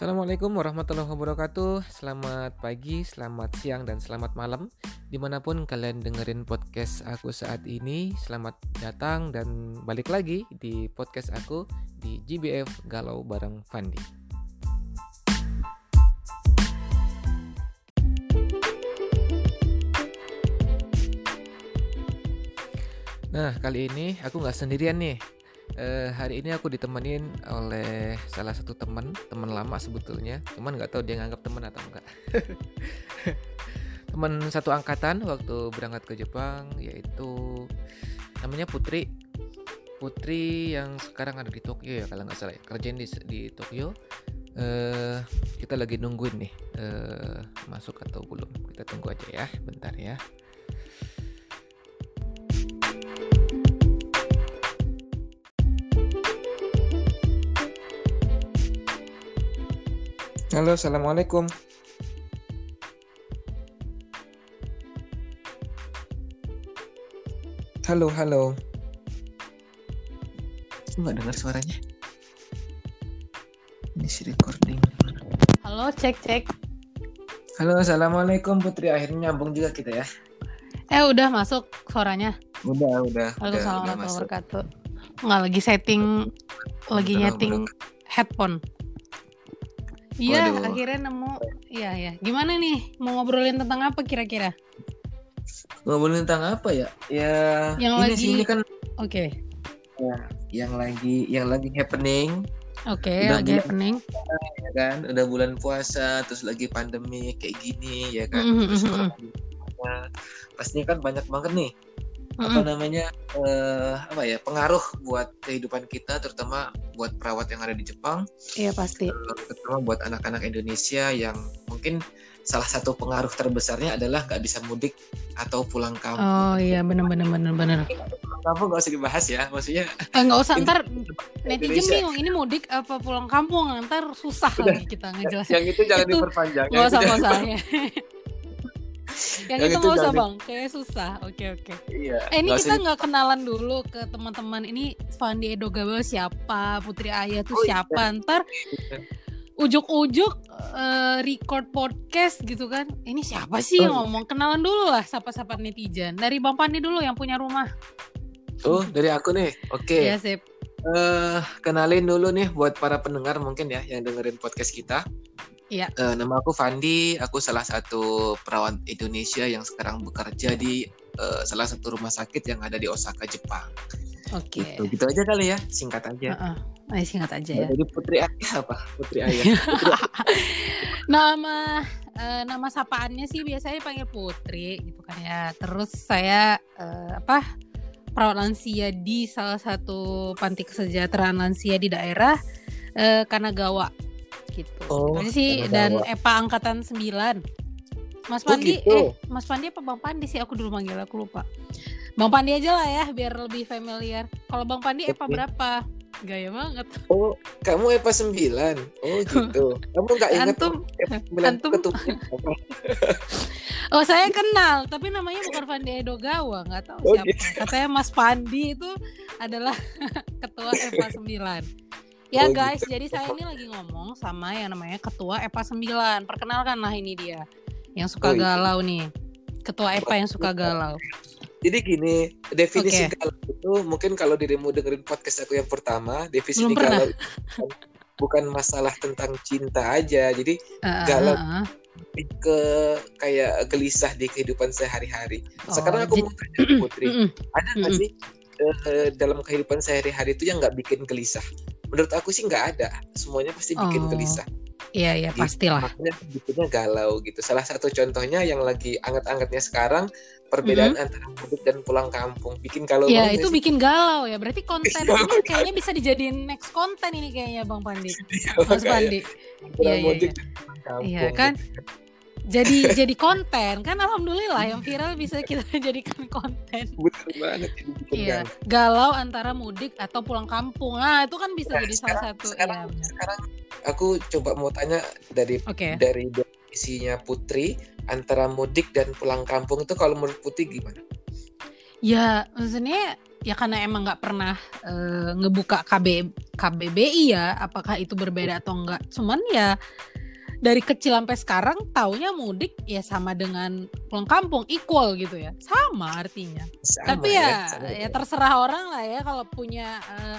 Assalamualaikum warahmatullahi wabarakatuh. Selamat pagi, selamat siang, dan selamat malam. Di mana pun kalian dengerin podcast aku saat ini Selamat datang dan balik lagi di podcast aku Di GBF Galau bareng Fandi. Nah kali ini aku nggak sendirian nih uh, hari ini aku ditemenin oleh salah satu teman teman lama sebetulnya. Cuman nggak tahu dia nganggap teman atau enggak. Teman satu angkatan waktu berangkat ke Jepang yaitu namanya Putri. Putri yang sekarang ada di Tokyo ya kalau nggak salah ya. kerjain di di Tokyo. Uh, kita lagi nungguin nih. Uh, masuk atau belum? Kita tunggu aja ya bentar ya Halo, assalamualaikum. Halo, halo. Nggak dengar suaranya. Ini si recording. Halo, cek cek. Halo, assalamualaikum Putri. Akhirnya nyambung juga kita ya. Eh, udah masuk suaranya? Udah, udah. Waalaikumsalam warahmatullahi wabarakatuh. Nggak lagi setting, lagi nyeting headphone. Iya, akhirnya nemu. Iya, ya. Gimana nih? Mau ngobrolin tentang apa kira-kira? Ngobrolin tentang apa ya? Ya, yang ini lagi sih, ini kan Oke. Okay. Ya, yang lagi yang lagi happening. Oke, okay, lagi bulan, happening. Ya kan, udah bulan puasa, terus lagi pandemi kayak gini ya kan. Mm -hmm. Terus pastinya kan banyak banget nih apa namanya uh, apa ya pengaruh buat kehidupan kita terutama buat perawat yang ada di Jepang. Iya pasti. Uh, terutama buat anak-anak Indonesia yang mungkin salah satu pengaruh terbesarnya adalah nggak bisa mudik atau pulang kampung. Oh iya benar benar benar benar kampung nggak usah dibahas ya maksudnya. Eh, nggak usah ntar netizen bingung ini mudik apa pulang kampung? Ntar susah lagi kita ngejelasin. Yang itu jangan itu, diperpanjang. nggak usah nggak usah ya yang, yang itu nggak usah bang. Kayak susah. Oke okay, oke. Okay. iya, eh ini kita nggak kenalan dulu ke teman-teman. Ini Fandi Edogawa siapa? Putri Ayah tuh oh, iya. siapa? Iya. ntar ujuk-ujuk uh, record podcast gitu kan. Ini siapa sih oh. yang ngomong? Kenalan dulu lah sapa-sapa netizen. Dari Bang Pandi dulu yang punya rumah. Oh dari aku nih. Oke. Okay. ya sip. Uh, kenalin dulu nih buat para pendengar mungkin ya yang dengerin podcast kita Iya. Uh, nama aku Fandi, aku salah satu perawat Indonesia yang sekarang bekerja di uh, salah satu rumah sakit yang ada di Osaka, Jepang. Oke. Okay. Gitu, gitu aja kali ya, singkat aja. Uh -uh. Ay, singkat aja ya. Jadi Putri Ayah apa? Putri Ayah. Putri nama uh, nama sapaannya sih biasanya panggil Putri gitu kan ya. Terus saya uh, apa? perawat lansia di salah satu panti kesejahteraan lansia di daerah uh, Kanagawa gitu. Oh, sih dan EPA angkatan 9. Mas Pandi, oh, gitu. eh Mas Pandi apa Bang Pandi sih aku dulu manggil aku lupa. Bang Pandi aja lah ya biar lebih familiar. Kalau Bang Pandi EPA berapa? Gaya banget. Oh, kamu EPA 9. Oh gitu. Kamu nggak ingat antum, antum. oh, saya kenal, tapi namanya bukan Pandi Edogawa, nggak tahu oh, siapa. Gitu. Katanya Mas Pandi itu adalah ketua EPA 9. Ya oh, guys, gitu. jadi saya ini lagi ngomong sama yang namanya Ketua EPA 9. Perkenalkan lah ini dia. Yang suka oh, iya. galau nih. Ketua EPA yang suka galau. Jadi gini, definisi okay. galau itu mungkin kalau dirimu dengerin podcast aku yang pertama, definisi galau itu bukan masalah tentang cinta aja. Jadi uh, galau uh, uh. ke kayak gelisah di kehidupan sehari-hari. Oh, Sekarang aku mau tanya Putri, ada nggak sih uh, dalam kehidupan sehari-hari itu yang nggak bikin gelisah? Menurut aku sih nggak ada semuanya pasti bikin oh. gelisah Iya iya pastilah. Makanya bikinnya galau gitu. Salah satu contohnya yang lagi anget-angetnya sekarang perbedaan mm-hmm. antara mudik dan pulang kampung bikin galau. Iya itu sih? bikin galau ya. Berarti konten ini kayaknya bisa dijadiin next konten ini kayaknya Bang Pandi. Iya, Mas Pandi. Iya iya. Iya, iya kan. Gitu jadi jadi konten. Kan alhamdulillah yang viral bisa kita jadikan konten. Betul banget iya. galau. Antara mudik atau pulang kampung. Nah itu kan bisa nah, jadi sekarang, salah satu sekarang, ya, sekarang aku coba mau tanya dari okay. dari definisinya Putri antara mudik dan pulang kampung itu kalau menurut Putri gimana? Ya maksudnya ya karena emang nggak pernah uh, ngebuka KB KBBI ya apakah itu berbeda atau enggak cuman ya dari kecil sampai sekarang taunya mudik ya sama dengan pulang kampung equal gitu ya sama artinya sama tapi ya ya, ya terserah orang lah ya kalau punya uh,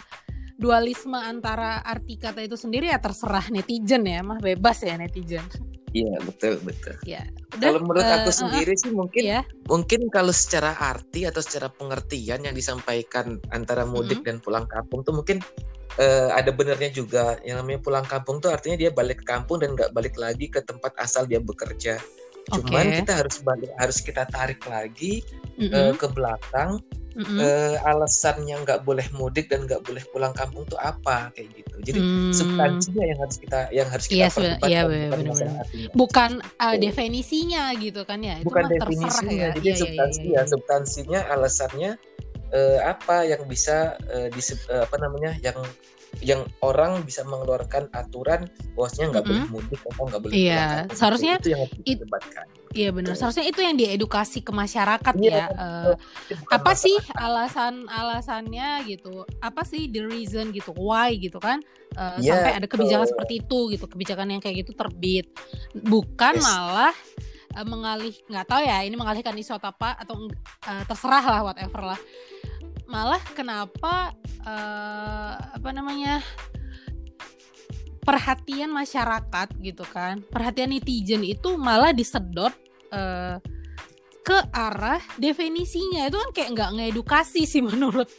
dualisme antara arti kata itu sendiri ya terserah netizen ya mah bebas ya netizen Iya betul betul. Ya. kalau menurut uh, aku sendiri uh, sih mungkin ya. mungkin kalau secara arti atau secara pengertian yang disampaikan antara mudik mm -hmm. dan pulang kampung tuh mungkin uh, ada benernya juga yang namanya pulang kampung tuh artinya dia balik ke kampung dan nggak balik lagi ke tempat asal dia bekerja. Cuman okay. kita harus balik harus kita tarik lagi mm -hmm. uh, ke belakang mm-hmm. uh, alasannya nggak boleh mudik dan nggak boleh pulang kampung tuh apa kayak gitu. Jadi mm. substansinya yang harus kita yang harus kita yes, iya, iya benar-benar. Bukan uh, definisinya gitu kan ya. Bukan definisinya. Ya. Jadi iya, iya, substansi iya, iya, ya substansinya alasannya uh, apa yang bisa uh, di uh, apa namanya yang yang orang bisa mengeluarkan aturan bahwasanya nggak mm -hmm. boleh mudik atau nggak boleh iya seharusnya itu yang didebatkan iya benar. Seharusnya itu yang diedukasi ke masyarakat yeah, ya uh, apa sih alasan alasannya gitu? Apa sih the reason gitu? Why gitu kan? Uh, yeah, sampai ada kebijakan uh, seperti itu gitu kebijakan yang kayak gitu terbit. Bukan yes. malah uh, mengalih nggak tahu ya ini mengalihkan isu apa atau uh, terserah lah whatever lah. Malah kenapa uh, apa namanya perhatian masyarakat gitu kan perhatian netizen itu malah disedot uh, ke arah definisinya. Itu kan kayak nggak ngedukasi sih menurut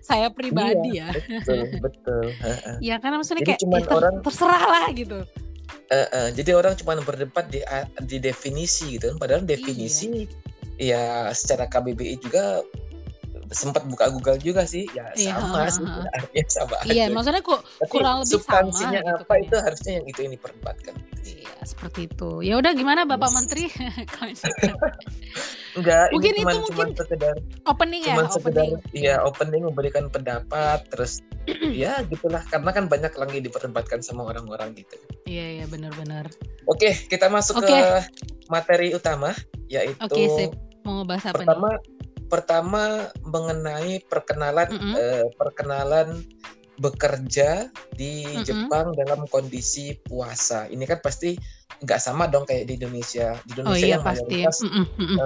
saya pribadi iya, ya. betul betul. Ya karena maksudnya jadi kayak ya, ter orang terserah lah gitu uh, uh, jadi orang cuma berdebat di di definisi gitu kan padahal definisi iya. ya secara KBBI juga sempat buka Google juga sih ya iya, sama sih artinya sama iya aja. maksudnya kok kurang lebih substansinya sama gitu apa gitu, itu harusnya yang itu ini perdebatkan gitu. iya seperti itu ya udah gimana Bapak yes. Menteri enggak mungkin ini cuman, itu mungkin sekedar opening ya sekedar iya opening memberikan pendapat terus ya gitulah karena kan banyak lagi diperdebatkan sama orang-orang gitu iya iya benar-benar oke kita masuk okay. ke materi utama yaitu Oke, sip. mau ngebahas apa pertama nih? Pertama mengenai perkenalan mm -hmm. uh, perkenalan bekerja di mm -hmm. Jepang dalam kondisi puasa. Ini kan pasti nggak sama dong kayak di Indonesia. Di oh Indonesia oh, iya, yang mayoritas mm -hmm.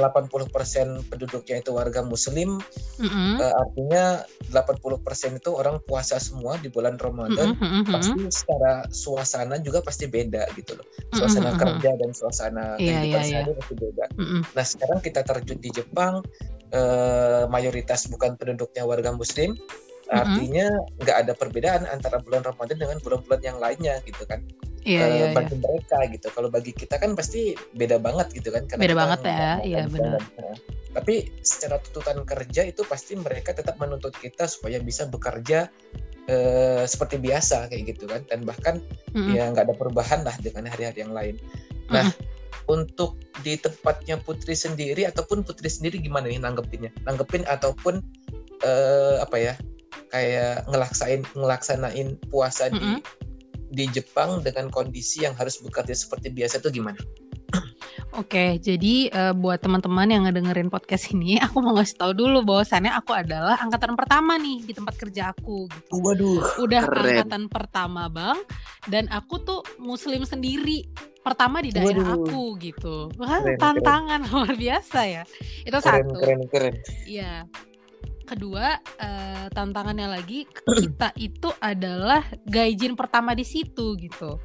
uh, 80% penduduknya itu warga Muslim, mm -hmm. uh, artinya 80% itu orang puasa semua di bulan Ramadan. Mm -hmm. Pasti secara suasana juga pasti beda gitu loh. Suasana mm -hmm. kerja dan suasana yeah, kehidupan yeah, sehari yeah. pasti beda. Mm -hmm. Nah sekarang kita terjun di Jepang, uh, mayoritas bukan penduduknya warga Muslim artinya nggak ada perbedaan antara bulan Ramadan dengan bulan-bulan yang lainnya gitu kan. Iya, iya, bagi iya. mereka gitu. Kalau bagi kita kan pasti beda banget gitu kan. Karena beda banget ya. iya benar. nah, tapi secara tuntutan kerja itu pasti mereka tetap menuntut kita supaya bisa bekerja eh, seperti biasa kayak gitu kan. Dan bahkan mm-hmm. ya nggak ada perubahan lah dengan hari-hari yang lain. Nah mm-hmm untuk di tempatnya Putri sendiri ataupun Putri sendiri gimana nih nanggepinnya? Nanggepin ataupun uh, apa ya? Kayak ngelaksain ngelaksanain puasa mm -hmm. di di Jepang dengan kondisi yang harus bekerja seperti biasa itu gimana? Oke, jadi uh, buat teman-teman yang ngedengerin podcast ini, aku mau ngasih tahu dulu bahwasannya aku adalah angkatan pertama nih di tempat kerja aku. Gitu. Waduh, udah keren. angkatan pertama bang, dan aku tuh muslim sendiri pertama di daerah Waduh. aku gitu. Wah, keren, tantangan keren. luar biasa ya. Itu keren, satu. Keren, keren. Iya kedua uh, tantangannya lagi kita itu adalah gaijin pertama di situ gitu.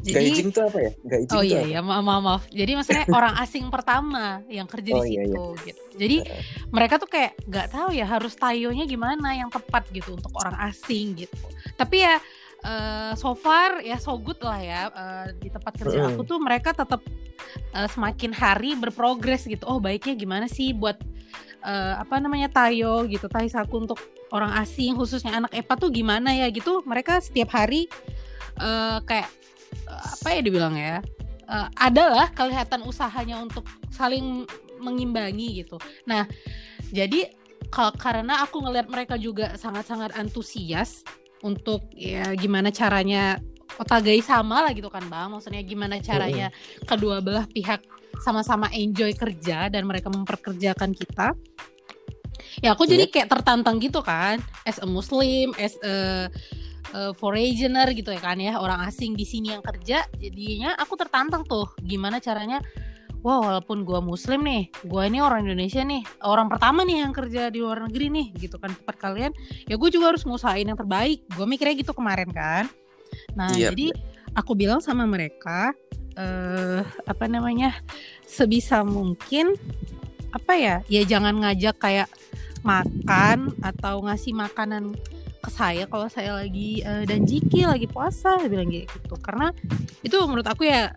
Jadi, gaijin itu apa ya? Gaijin oh iya iya maaf, maaf maaf. Jadi maksudnya orang asing pertama yang kerja oh, di situ iya, iya. gitu. Jadi uh. mereka tuh kayak nggak tahu ya harus tayonya gimana yang tepat gitu untuk orang asing gitu. Tapi ya uh, so far ya so good lah ya uh, di tempat kerja aku tuh mereka tetap uh, semakin hari berprogres gitu. Oh baiknya gimana sih buat uh, apa namanya tayo gitu saku untuk orang asing khususnya anak EPA tuh gimana ya gitu. Mereka setiap hari uh, kayak uh, apa ya dibilang ya uh, adalah kelihatan usahanya untuk saling mengimbangi gitu. Nah jadi karena aku ngelihat mereka juga sangat-sangat antusias untuk ya gimana caranya otagai sama lah gitu kan bang. Maksudnya gimana caranya kedua belah pihak sama-sama enjoy kerja dan mereka memperkerjakan kita ya aku jadi kayak tertantang gitu kan. As a muslim as a, a foreigner gitu ya kan ya. Orang asing di sini yang kerja jadinya aku tertantang tuh gimana caranya. Wah walaupun gue muslim nih gue ini orang Indonesia nih orang pertama nih yang kerja di luar negeri nih gitu kan tempat kalian ya gue juga harus ngusahain yang terbaik. Gue mikirnya gitu kemarin kan. Nah yep. Iya, jadi aku bilang sama mereka uh, apa namanya sebisa mungkin apa ya ya jangan ngajak kayak makan atau ngasih makanan ke saya kalau saya lagi uh, dan Jiki lagi puasa bilang gitu. Karena itu menurut aku ya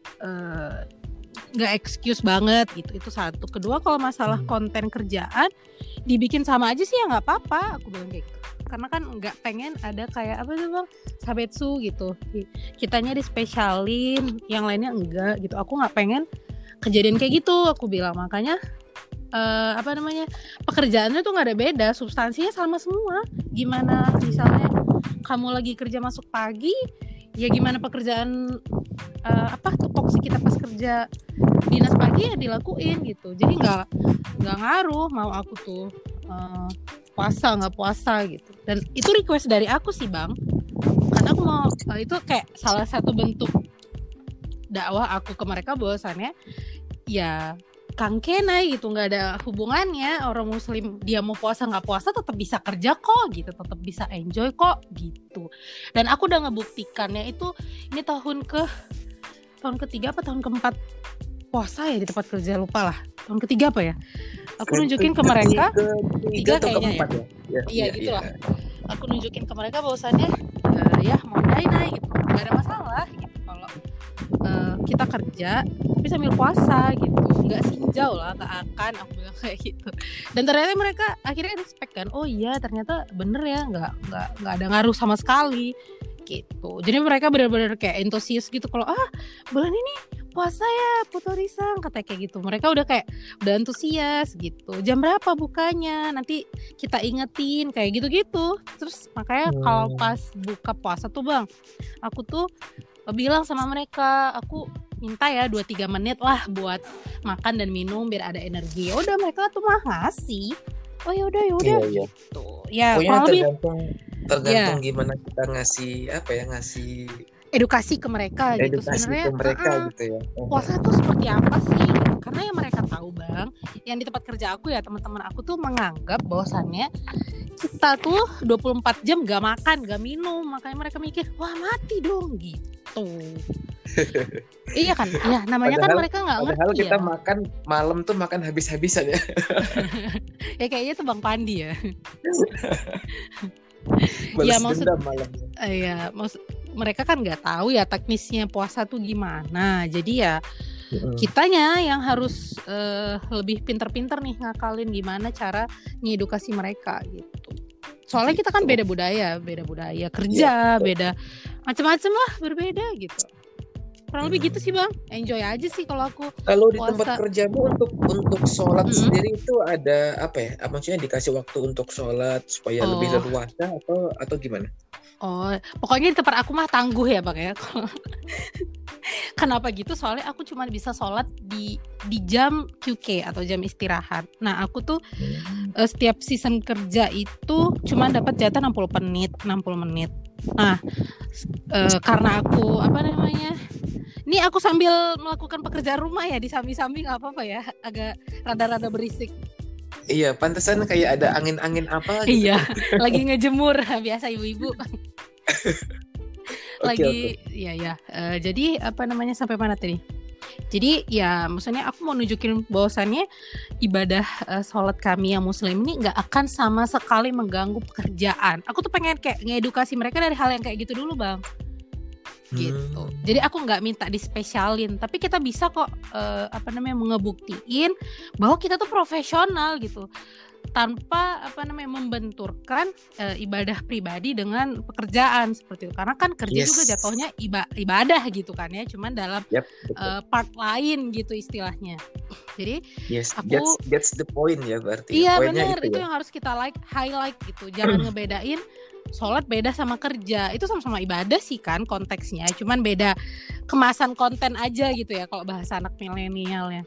nggak uh, excuse banget gitu. Itu satu. Kedua kalau masalah hmm. konten kerjaan dibikin sama aja sih ya nggak apa-apa. Aku bilang kayak gitu karena kan nggak pengen ada kayak apa sih bang? Sabetsu gitu. Kitanya dispesialin yang lainnya enggak gitu. Aku nggak pengen kejadian kayak gitu aku bilang. Makanya uh, apa namanya pekerjaannya tuh nggak ada beda. Substansinya sama semua. Gimana misalnya kamu lagi kerja masuk pagi ya gimana pekerjaan uh, apa tupoksi kita pas kerja dinas pagi ya dilakuin gitu. Jadi nggak nggak ngaruh mau aku tuh uh, puasa nggak puasa gitu. Dan itu request dari aku sih bang. Karena aku mau eh, itu kayak salah satu bentuk dakwah aku ke mereka bahwasannya ya Kang Kenai gitu nggak ada hubungannya. Orang muslim dia mau puasa nggak puasa tetap bisa kerja kok gitu tetap bisa enjoy kok gitu. Dan aku udah ngebuktikannya itu ini tahun ke tahun ketiga apa tahun keempat puasa ya di tempat kerja lupa lah. Tahun ketiga apa ya? Aku nunjukin ke mereka. tiga kayaknya ya. ya? Iya ya, gitu ya. lah aku nunjukin ke mereka bahwasannya uh, ya mau naik naik gitu. Nggak ada masalah gitu kalau uh, kita kerja tapi sambil puasa gitu. Nggak sinjau lah tak akan aku bilang kayak gitu. Dan ternyata mereka akhirnya respect kan oh iya ternyata bener ya nggak nggak nggak ada ngaruh sama sekali gitu. Jadi mereka benar-benar kayak entusias gitu kalau ah bulan ini puasa ya Putu Risang kata kayak gitu. Mereka udah kayak udah antusias gitu. Jam berapa bukanya? Nanti kita ingetin kayak gitu-gitu. Terus makanya hmm. kalau pas buka puasa tuh bang aku tuh bilang sama mereka aku minta ya 2-3 menit lah buat makan dan minum biar ada energi. Ya udah mereka tuh mah ngasih oh ya udah ya udah iya, iya. gitu. Ya Pokoknya tergantung tergantung ya. gimana kita ngasih apa ya ngasih edukasi ke mereka gitu. edukasi gitu sebenarnya. ke mereka uh, gitu ya. Puasa tuh seperti apa sih? Karena yang mereka tahu bang yang di tempat kerja aku ya teman-teman aku tuh menganggap bahwasannya kita tuh 24 jam gak makan gak minum. Makanya mereka mikir wah mati dong gitu. Iya kan? Iya namanya kan padahal, kan mereka nggak ngerti padahal kita ya. makan malam tuh makan habis-habisan ya. Ya kayaknya tuh bang Pandi ya. Ya maksud iya maksud mereka kan nggak tahu ya teknisnya puasa tuh gimana. Jadi ya kitanya yang harus uh, lebih pinter-pinter nih ngakalin gimana cara ngedukasi mereka gitu. Soalnya kita kan beda budaya beda budaya kerja ya, beda macam-macam lah berbeda gitu. Kurang lebih gitu sih bang. Enjoy aja sih kalau aku kalau di tempat kerjamu untuk untuk sholat mm -hmm. sendiri itu ada apa ya? Maksudnya dikasih waktu untuk sholat supaya oh. lebih leluasa atau atau gimana Oh, pokoknya di tempat aku mah tangguh ya bang ya. Kenapa gitu? Soalnya aku cuma bisa sholat di di jam QK atau jam istirahat. Nah aku tuh hmm. uh, setiap season kerja itu cuma dapat jatah 60 menit, 60 menit. Nah uh, karena aku apa namanya? Ini aku sambil melakukan pekerjaan rumah ya di samping-samping apa apa ya, agak rada-rada berisik. Iya, pantesan kayak ada angin-angin apa gitu. Iya, lagi ngejemur biasa ibu-ibu. lagi okay. ya ya. Uh, jadi apa namanya sampai mana tadi? Jadi ya maksudnya aku mau nunjukin bahwasannya ibadah uh, sholat kami yang muslim ini nggak akan sama sekali mengganggu pekerjaan. Aku tuh pengen kayak ngedukasi mereka dari hal yang kayak gitu dulu bang gitu. Hmm. Jadi aku nggak minta dispesialin, tapi kita bisa kok uh, apa namanya mengebuktiin bahwa kita tuh profesional gitu tanpa apa namanya membenturkan uh, ibadah pribadi dengan pekerjaan seperti itu. Karena kan kerja yes. juga jatuhnya iba ibadah gitu kan ya cuman dalam yep, uh, part lain gitu istilahnya. Jadi yes, aku that's, that's the point ya berarti iya benar itu, itu ya? yang harus kita like highlight gitu. Jangan ngebedain sholat beda sama kerja. Itu sama-sama ibadah sih kan konteksnya cuman beda kemasan konten aja gitu ya kalau bahasa anak milenial ya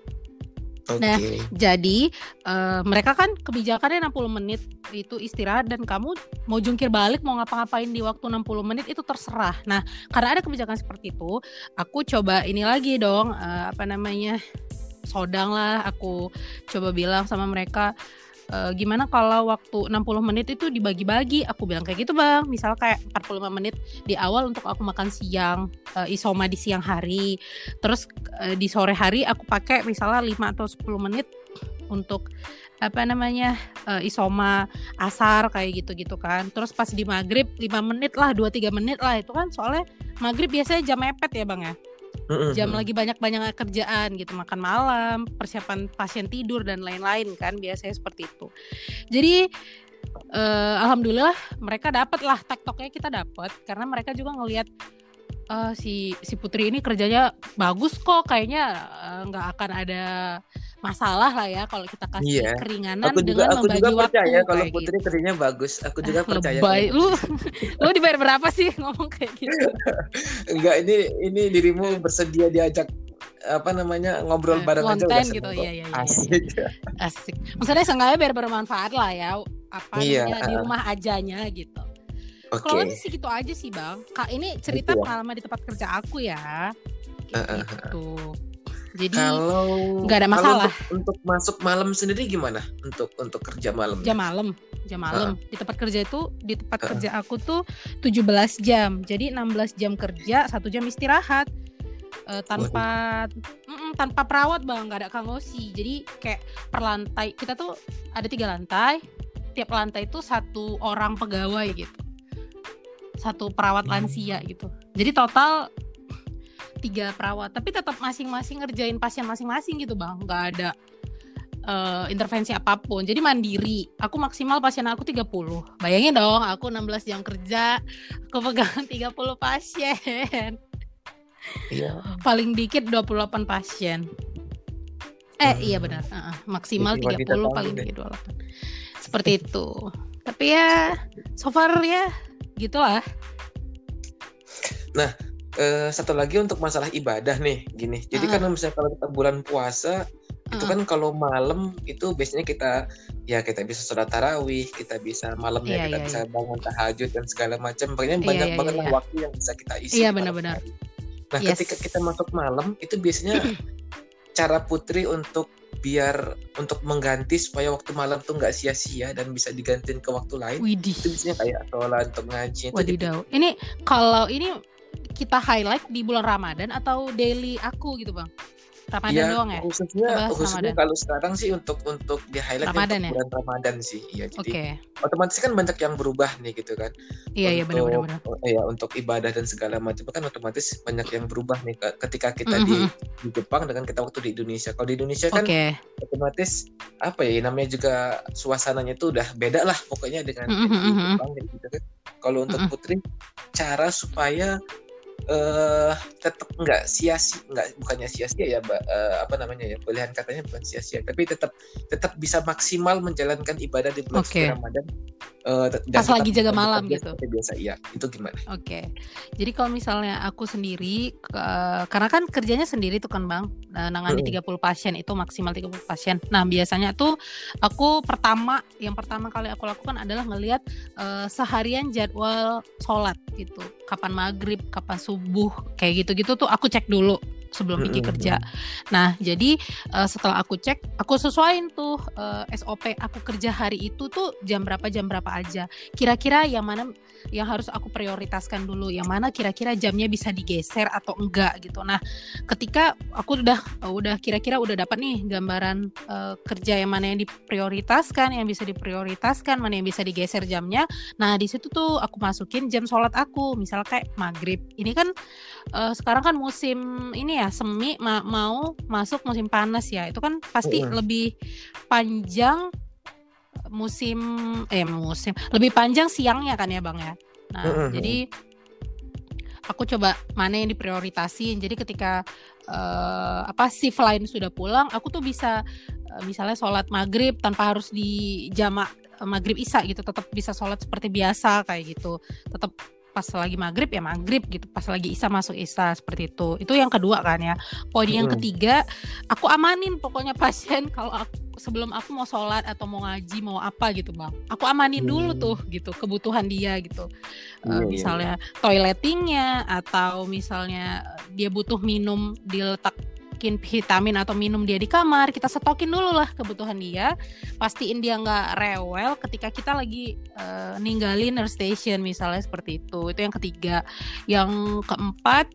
Okay. Nah, jadi uh, mereka kan kebijakannya 60 menit itu istirahat dan kamu mau jungkir balik mau ngapa-ngapain di waktu 60 menit itu terserah. Nah, karena ada kebijakan seperti itu, aku coba ini lagi dong uh, apa namanya? sodang lah aku coba bilang sama mereka e, gimana kalau waktu 60 menit itu dibagi-bagi? Aku bilang kayak gitu bang. Misal kayak 45 menit di awal untuk aku makan siang e, isoma di siang hari. Terus e, di sore hari aku pakai misalnya 5 atau 10 menit untuk apa namanya uh, isoma asar kayak gitu-gitu kan. Terus pas di maghrib 5 menit lah 2-3 menit lah. Itu kan soalnya maghrib biasanya jam mepet ya bang ya jam lagi banyak-banyak kerjaan gitu makan malam persiapan pasien tidur dan lain-lain kan biasanya seperti itu. Jadi uh, alhamdulillah mereka dapat lah tektoknya kita dapat karena mereka juga ngelihat uh, si si Putri ini kerjanya bagus kok kayaknya eh, nggak uh, akan ada masalah lah ya kalau kita kasih iya. keringanan aku juga, dengan aku membagi juga waktu percaya kalau Putri gitu. kerjanya bagus aku juga ah, percaya baik lu lu dibayar berapa sih ngomong kayak gitu enggak ini ini dirimu bersedia diajak apa namanya ngobrol bareng Konten aja udah gitu iya, iya, iya, asik iya. asik maksudnya seenggaknya biar bermanfaat lah ya apa iya. di rumah ajanya gitu Okay. Kalau sih gitu aja sih bang. Kak ini cerita gitu ya? pengalaman di tempat kerja aku ya. Gitu. Jadi kalau nggak ada masalah. Untuk, untuk masuk malam sendiri gimana? Untuk untuk kerja malam? Jam malam, jam malam. Uh. Di tempat kerja itu di tempat uh. kerja aku tuh 17 jam. Jadi 16 jam kerja, satu jam istirahat. Uh, tanpa mm, tanpa perawat bang nggak ada kangosi jadi kayak per lantai kita tuh ada tiga lantai tiap lantai itu satu orang pegawai gitu satu perawat lansia gitu jadi total tiga perawat. Tapi tetap masing-masing ngerjain pasien masing-masing gitu bang. Nggak ada uh, intervensi apa pun. Jadi mandiri. Aku maksimal pasien aku 30 bayangin dong aku 16 jam kerja aku pegang 30 pasien. Iya. paling dikit 28 pasien. Eh hmm. iya benar. Uh, maksimal Jadi 30 paling dikit 28 seperti itu. Tapi ya so far ya gitulah. Nah uh, satu lagi untuk masalah ibadah nih gini jadi uh. kan misalnya kalau kita bulan puasa uh. itu kan kalau malam itu biasanya kita ya kita bisa sholat tarawih kita bisa malamnya yeah, kita yeah, bisa yeah. bangun tahajud dan segala macam pokoknya yeah, banyak yeah, banget yeah, yeah. waktu yang bisa kita isi iya yeah, benar-benar nah yes. ketika kita masuk malam itu biasanya cara putri untuk biar untuk mengganti supaya waktu malam tuh nggak sia-sia dan bisa digantiin ke waktu lain Widih. itu biasanya kayak sholat untuk ngaji Wadidaw. ini kalau ini kita highlight di bulan Ramadan atau daily aku gitu bang Ramadan ya, doang ya? Khususnya, khususnya kalau sekarang sih untuk untuk di highlight Ramadan untuk ya? bulan Ramadan sih. Iya, jadi okay. otomatis kan banyak yang berubah nih gitu kan. Iya, iya benar-benar. Iya, untuk ibadah dan segala macam kan otomatis banyak yang berubah nih ketika kita mm -hmm. di, di Jepang dengan kita waktu di Indonesia. Kalau di Indonesia kan okay. otomatis apa ya namanya juga suasananya itu udah beda lah pokoknya dengan mm -hmm. di Jepang gitu kan. Kalau untuk mm -hmm. Putri cara supaya uh, tetap nggak sia-sia nggak bukannya sia-sia ya mbak uh, apa namanya ya pilihan katanya bukan sia-sia tapi tetap tetap bisa maksimal menjalankan ibadah di bulan okay. Ramadan uh, pas lagi jaga malam gitu biasa iya itu gimana oke okay. jadi kalau misalnya aku sendiri uh, karena kan kerjanya sendiri tuh kan bang nangani hmm. 30 pasien itu maksimal 30 pasien nah biasanya tuh aku pertama yang pertama kali aku lakukan adalah ngelihat uh, seharian jadwal sholat gitu kapan maghrib kapan subuh kayak gitu-gitu tuh aku cek dulu sebelum pergi kerja. Nah, jadi uh, setelah aku cek, aku sesuaiin tuh uh, eh, SOP aku kerja hari itu tuh jam berapa jam berapa aja. Kira-kira yang mana yang harus aku prioritaskan dulu, yang mana kira-kira jamnya bisa digeser atau enggak gitu. Nah, ketika aku udah uh, udah kira-kira udah dapat nih gambaran uh, kerja yang mana yang diprioritaskan, yang bisa diprioritaskan, mana yang bisa digeser jamnya. Nah, di situ tuh aku masukin jam sholat aku, misal kayak maghrib. Ini kan uh, sekarang kan musim ini ya semi ma mau masuk musim panas ya. Itu kan pasti uh. lebih panjang musim eh musim lebih panjang siangnya kan ya bang ya. Nah uh jadi aku coba mana yang diprioritasin. Jadi ketika uh, apa shift lain sudah pulang aku tuh bisa uh, misalnya sholat maghrib tanpa harus di jamak maghrib isya gitu. Tetap bisa sholat seperti biasa kayak gitu. Tetap pas lagi maghrib ya maghrib gitu. Pas lagi isa masuk isa seperti itu. Itu yang kedua kan ya. Poin yang ketiga aku amanin pokoknya pasien kalau aku sebelum aku mau sholat atau mau ngaji mau apa gitu bang. Aku amanin hmm. dulu tuh gitu kebutuhan dia gitu. Uh, misalnya toiletingnya atau misalnya dia butuh minum diletak masukin vitamin atau minum dia di kamar kita stokin dulu lah kebutuhan dia. Pastiin dia nggak rewel ketika kita lagi uh, ninggalin nurse station misalnya seperti itu. Itu yang ketiga. Yang keempat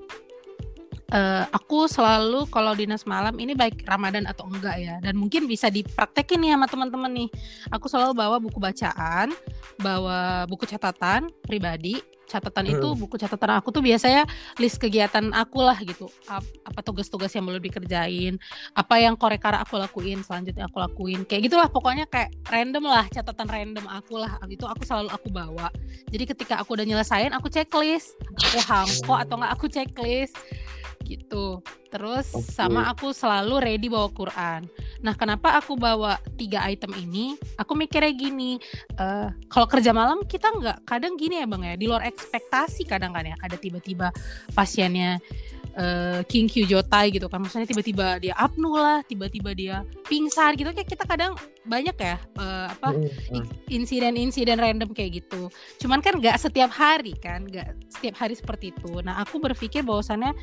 uh, aku selalu kalau dinas malam ini baik Ramadan atau enggak ya dan mungkin bisa dipraktekin nih sama teman-teman nih. Aku selalu bawa buku bacaan bawa buku catatan pribadi catatan hmm. itu buku catatan aku tuh biasanya list kegiatan aku lah gitu. Apa tugas-tugas yang belum dikerjain apa yang korekara aku lakuin selanjutnya aku lakuin. Kayak gitulah pokoknya kayak random lah catatan random aku lah. Itu aku selalu aku bawa. Jadi ketika aku udah nyelesain aku checklist. Aku hangko atau enggak aku checklist gitu. Terus okay. sama aku selalu ready bawa Quran. Nah, kenapa aku bawa tiga item ini? Aku mikirnya gini, uh, kalau kerja malam kita nggak kadang gini ya bang ya, di luar ekspektasi kadang kan ya, ada tiba-tiba pasiennya uh, King Jotai gitu kan. Maksudnya tiba-tiba dia apnu lah tiba-tiba dia pingsan gitu. Kayak kita kadang banyak ya uh, apa insiden-insiden random kayak gitu. Cuman kan nggak setiap hari kan nggak setiap hari seperti itu. Nah aku berpikir bahwasannya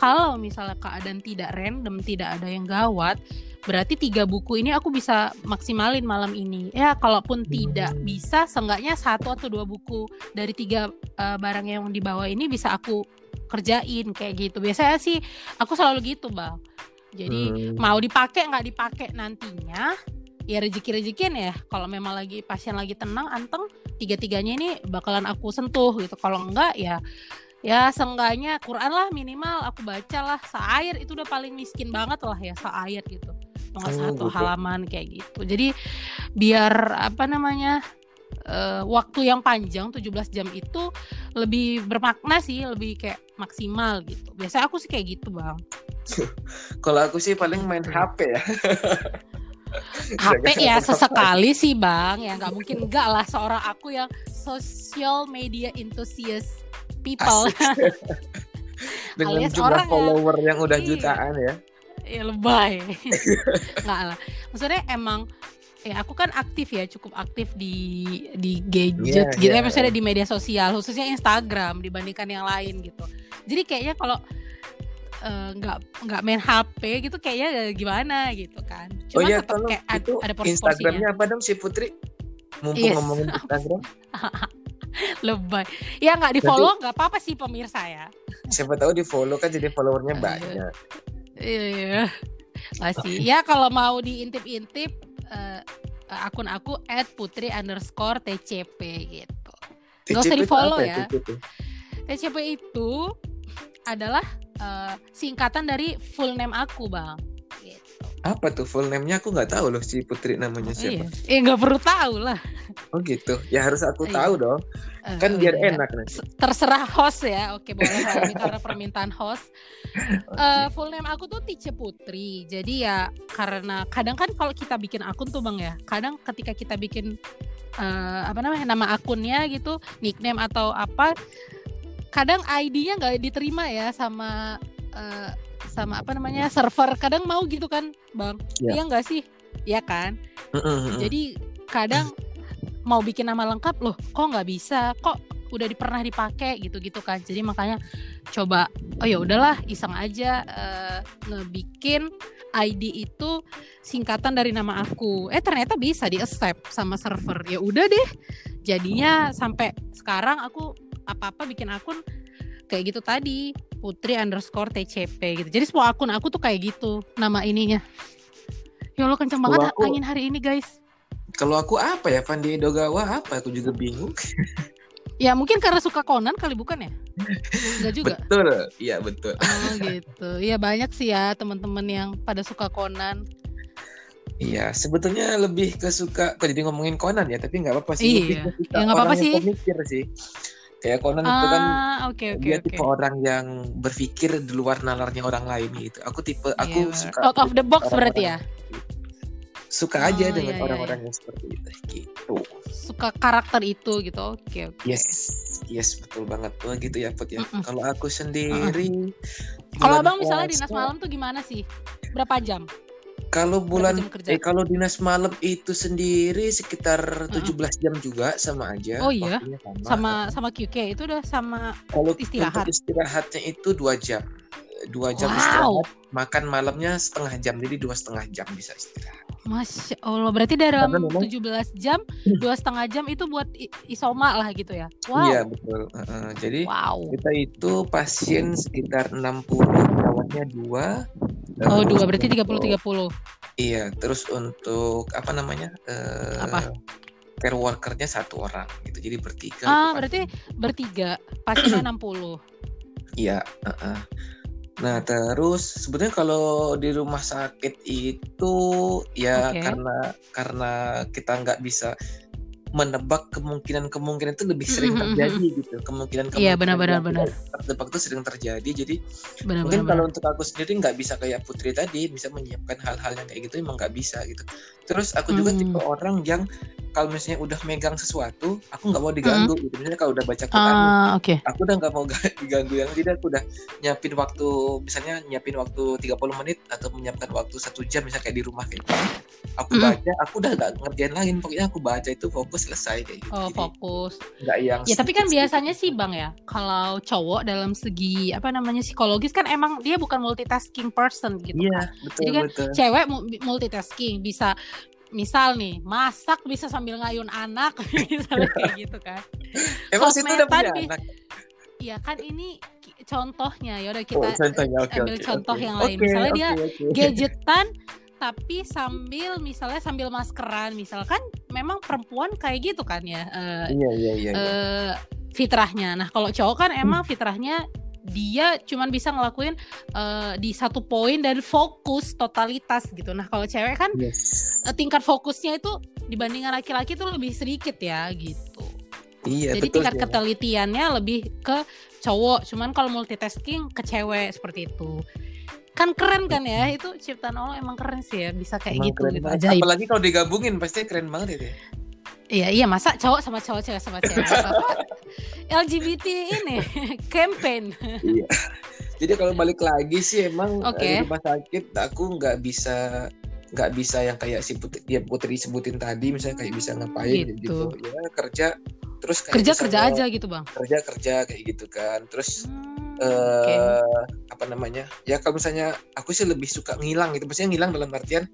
kalau misalnya keadaan tidak random tidak ada yang gawat berarti tiga buku ini aku bisa maksimalin malam ini. Ya kalaupun tidak bisa seenggaknya satu atau dua buku dari tiga uh, barang yang dibawa ini bisa aku kerjain kayak gitu. Biasanya sih aku selalu gitu bang. Jadi hmm. mau dipakai nggak dipakai nantinya ya rezeki rezekian ya. Kalau memang lagi pasien lagi tenang anteng tiga tiganya ini bakalan aku sentuh gitu. Kalau enggak ya ya seenggaknya Quran lah minimal aku baca lah. Seair itu udah paling miskin banget lah ya seair gitu. Nggak oh, satu gitu. halaman kayak gitu. Jadi biar apa namanya uh, waktu yang panjang 17 jam itu lebih bermakna sih, lebih kayak maksimal gitu. Biasanya aku sih kayak gitu, Bang. Kalau aku sih paling main HP ya. HP ya sesekali sih bang ya nggak mungkin enggak lah seorang aku yang social media enthusiast people dengan Alias jumlah orang follower yang, yang udah iya. jutaan ya ya lebay nggak lah maksudnya emang ya aku kan aktif ya cukup aktif di di gadget yeah, gitu. yeah. ya maksudnya di media sosial khususnya Instagram dibandingkan yang lain gitu. Jadi kayaknya kalau eh, nggak uh, nggak main HP gitu kayaknya gimana gitu kan. Cuma oh, iya, tetap kayak itu ada Instagramnya apa dong si Putri? Mumpung yes. ngomongin Instagram. Lebay. Ya nggak di follow nggak apa apa sih pemirsa ya. Siapa tahu di follow kan jadi followernya banyak. Iya. Iya pasti ya kalau mau diintip-intip uh, akun aku at putri underscore tcp gitu. TCP Gak usah di follow ya TCP? TCP itu? Adalah uh, singkatan dari full name aku bang apa tuh full name-nya aku nggak tahu loh si Putri namanya oh, siapa. Iya, eh, nggak perlu tahu lah. Oh gitu. Ya harus aku iya. tahu dong. Uh, kan biar iya. enak nanti. Terserah host ya. Oke, boleh ini karena permintaan host. okay. uh, full name aku tuh Tice Putri. Jadi ya karena kadang kan kalau kita bikin akun tuh Bang ya, kadang ketika kita bikin uh, apa namanya nama akunnya gitu, nickname atau apa, kadang ID-nya nggak diterima ya sama uh, sama apa namanya server. Kadang mau gitu kan bang? Yeah. iya nggak sih? Ya kan? Jadi kadang mau bikin nama lengkap loh kok nggak bisa? Kok udah pernah dipakai? Gitu-gitu kan. Jadi makanya coba oh ya udahlah iseng aja uh, ngebikin ID itu singkatan dari nama aku. Eh ternyata bisa di accept sama server. Ya udah deh. Jadinya sampai sekarang aku apa-apa bikin akun kayak gitu tadi. Putri underscore tcp gitu. Jadi semua akun aku tuh kayak gitu nama ininya. Ya Allah kenceng banget aku, angin hari ini guys. Kalau aku apa ya? Fandi Dogawa apa? Aku juga bingung. Ya mungkin karena suka Conan kali bukan ya? Enggak juga? Betul. Iya betul. Oh gitu. Iya banyak sih ya teman-teman yang pada suka Conan. Iya, sebetulnya lebih ke suka kok jadi ngomongin Conan ya, tapi nggak apa-apa sih. Iya, ya nggak apa-apa sih. Pemikir sih. Kayak Conan ah, itu kan okay, okay, dia okay. tipe orang yang berpikir di luar nalarnya orang lain gitu. Aku tipe yeah, aku suka out of the box berarti ya. Suka oh, aja dengan iya, iya, orang-orang iya. yang seperti itu gitu. Suka karakter itu gitu. Oke, okay, okay. Yes, Yes, betul banget. Oh gitu ya, Put ya. Mm -mm. Kalau aku sendiri Kalau Abang misalnya dinas malam tuh gimana sih? Berapa jam? Kalau bulan eh kalau dinas malam itu sendiri sekitar uh -uh. 17 jam juga sama aja. Oh iya. Sama sama, sama QK itu udah sama kalau istirahat. Untuk istirahatnya itu dua jam. Dua jam wow. istirahat, makan malamnya setengah jam. Jadi dua setengah jam bisa istirahat. Masya Allah, berarti dalam memang, 17 jam, dua setengah jam itu buat isoma lah gitu ya? Wow. Iya betul. Uh, jadi wow. kita itu pasien sekitar 60, perawatnya dua. Oh dua, berarti 30 30. Iya, terus untuk apa namanya? Uh, apa? Care workernya satu orang gitu, jadi bertiga. Ah, berarti bertiga, pasiennya 60. Iya. Uh -uh. Nah, terus sebenarnya kalau di rumah sakit itu ya okay. karena karena kita nggak bisa menebak kemungkinan-kemungkinan itu lebih sering mm-hmm, terjadi gitu. Kemungkinan kemungkinan iya benar-benar benar. tertebak itu sering terjadi. Jadi benar, mungkin benar, kalau benar. untuk aku sendiri nggak bisa kayak Putri tadi bisa menyiapkan hal-hal yang kayak gitu emang nggak bisa gitu terus aku juga hmm. tipe orang yang kalau misalnya udah megang sesuatu, aku nggak mau diganggu. Mm. Gitu. Misalnya kalau udah baca Quran, uh, okay. aku udah nggak mau diganggu yang tidak. Aku udah nyiapin waktu, misalnya nyiapin waktu 30 menit atau menyiapkan waktu satu jam, misalnya kayak di rumah kayak gitu. Aku mm. baca, aku udah nggak ngerjain lagi. Pokoknya aku baca itu fokus selesai kayak gitu. Oh Jadi, fokus. Nggak yang. Ya tapi kan biasanya sih bang ya, kalau cowok dalam segi apa namanya psikologis kan emang dia bukan multitasking person gitu. Iya kan. betul. Jadi kan betul. cewek multitasking bisa misal nih masak bisa sambil ngayun anak misalnya kayak gitu kan. Emang situ udah punya anak? Iya kan ini contohnya ya udah kita oh, contohnya, okay, ambil okay, contoh okay. yang lain. Okay, misalnya okay, dia okay. gadgetan tapi sambil misalnya sambil maskeran. Misalkan memang perempuan kayak gitu kan ya uh, iya, iya, iya, uh, fitrahnya. Nah kalau cowok kan emang fitrahnya dia cuman bisa ngelakuin uh, di satu poin dan fokus totalitas gitu. Nah kalau cewek kan yes. uh, tingkat fokusnya itu dibandingkan laki-laki tuh lebih sedikit ya gitu. Iya, Jadi betul, tingkat ya. ketelitiannya lebih ke cowok, cuman kalau multitasking ke cewek seperti itu. Kan keren kan ya itu ciptaan Allah emang keren sih ya bisa kayak emang gitu gitu aja. Apalagi kalau digabungin pasti keren banget itu ya. Iya iya masa cowok sama cowok cewek sama cewek LGBT ini campaign. Iya. Jadi kalau balik lagi sih emang okay. di rumah sakit aku nggak bisa nggak bisa yang kayak si putri, ya putri sebutin tadi misalnya kayak bisa ngapain gitu, gitu. ya kerja terus kayak kerja kerja aja gitu bang kerja kerja kayak gitu kan terus hmm, uh, okay. apa namanya ya kalau misalnya aku sih lebih suka ngilang gitu maksudnya ngilang dalam artian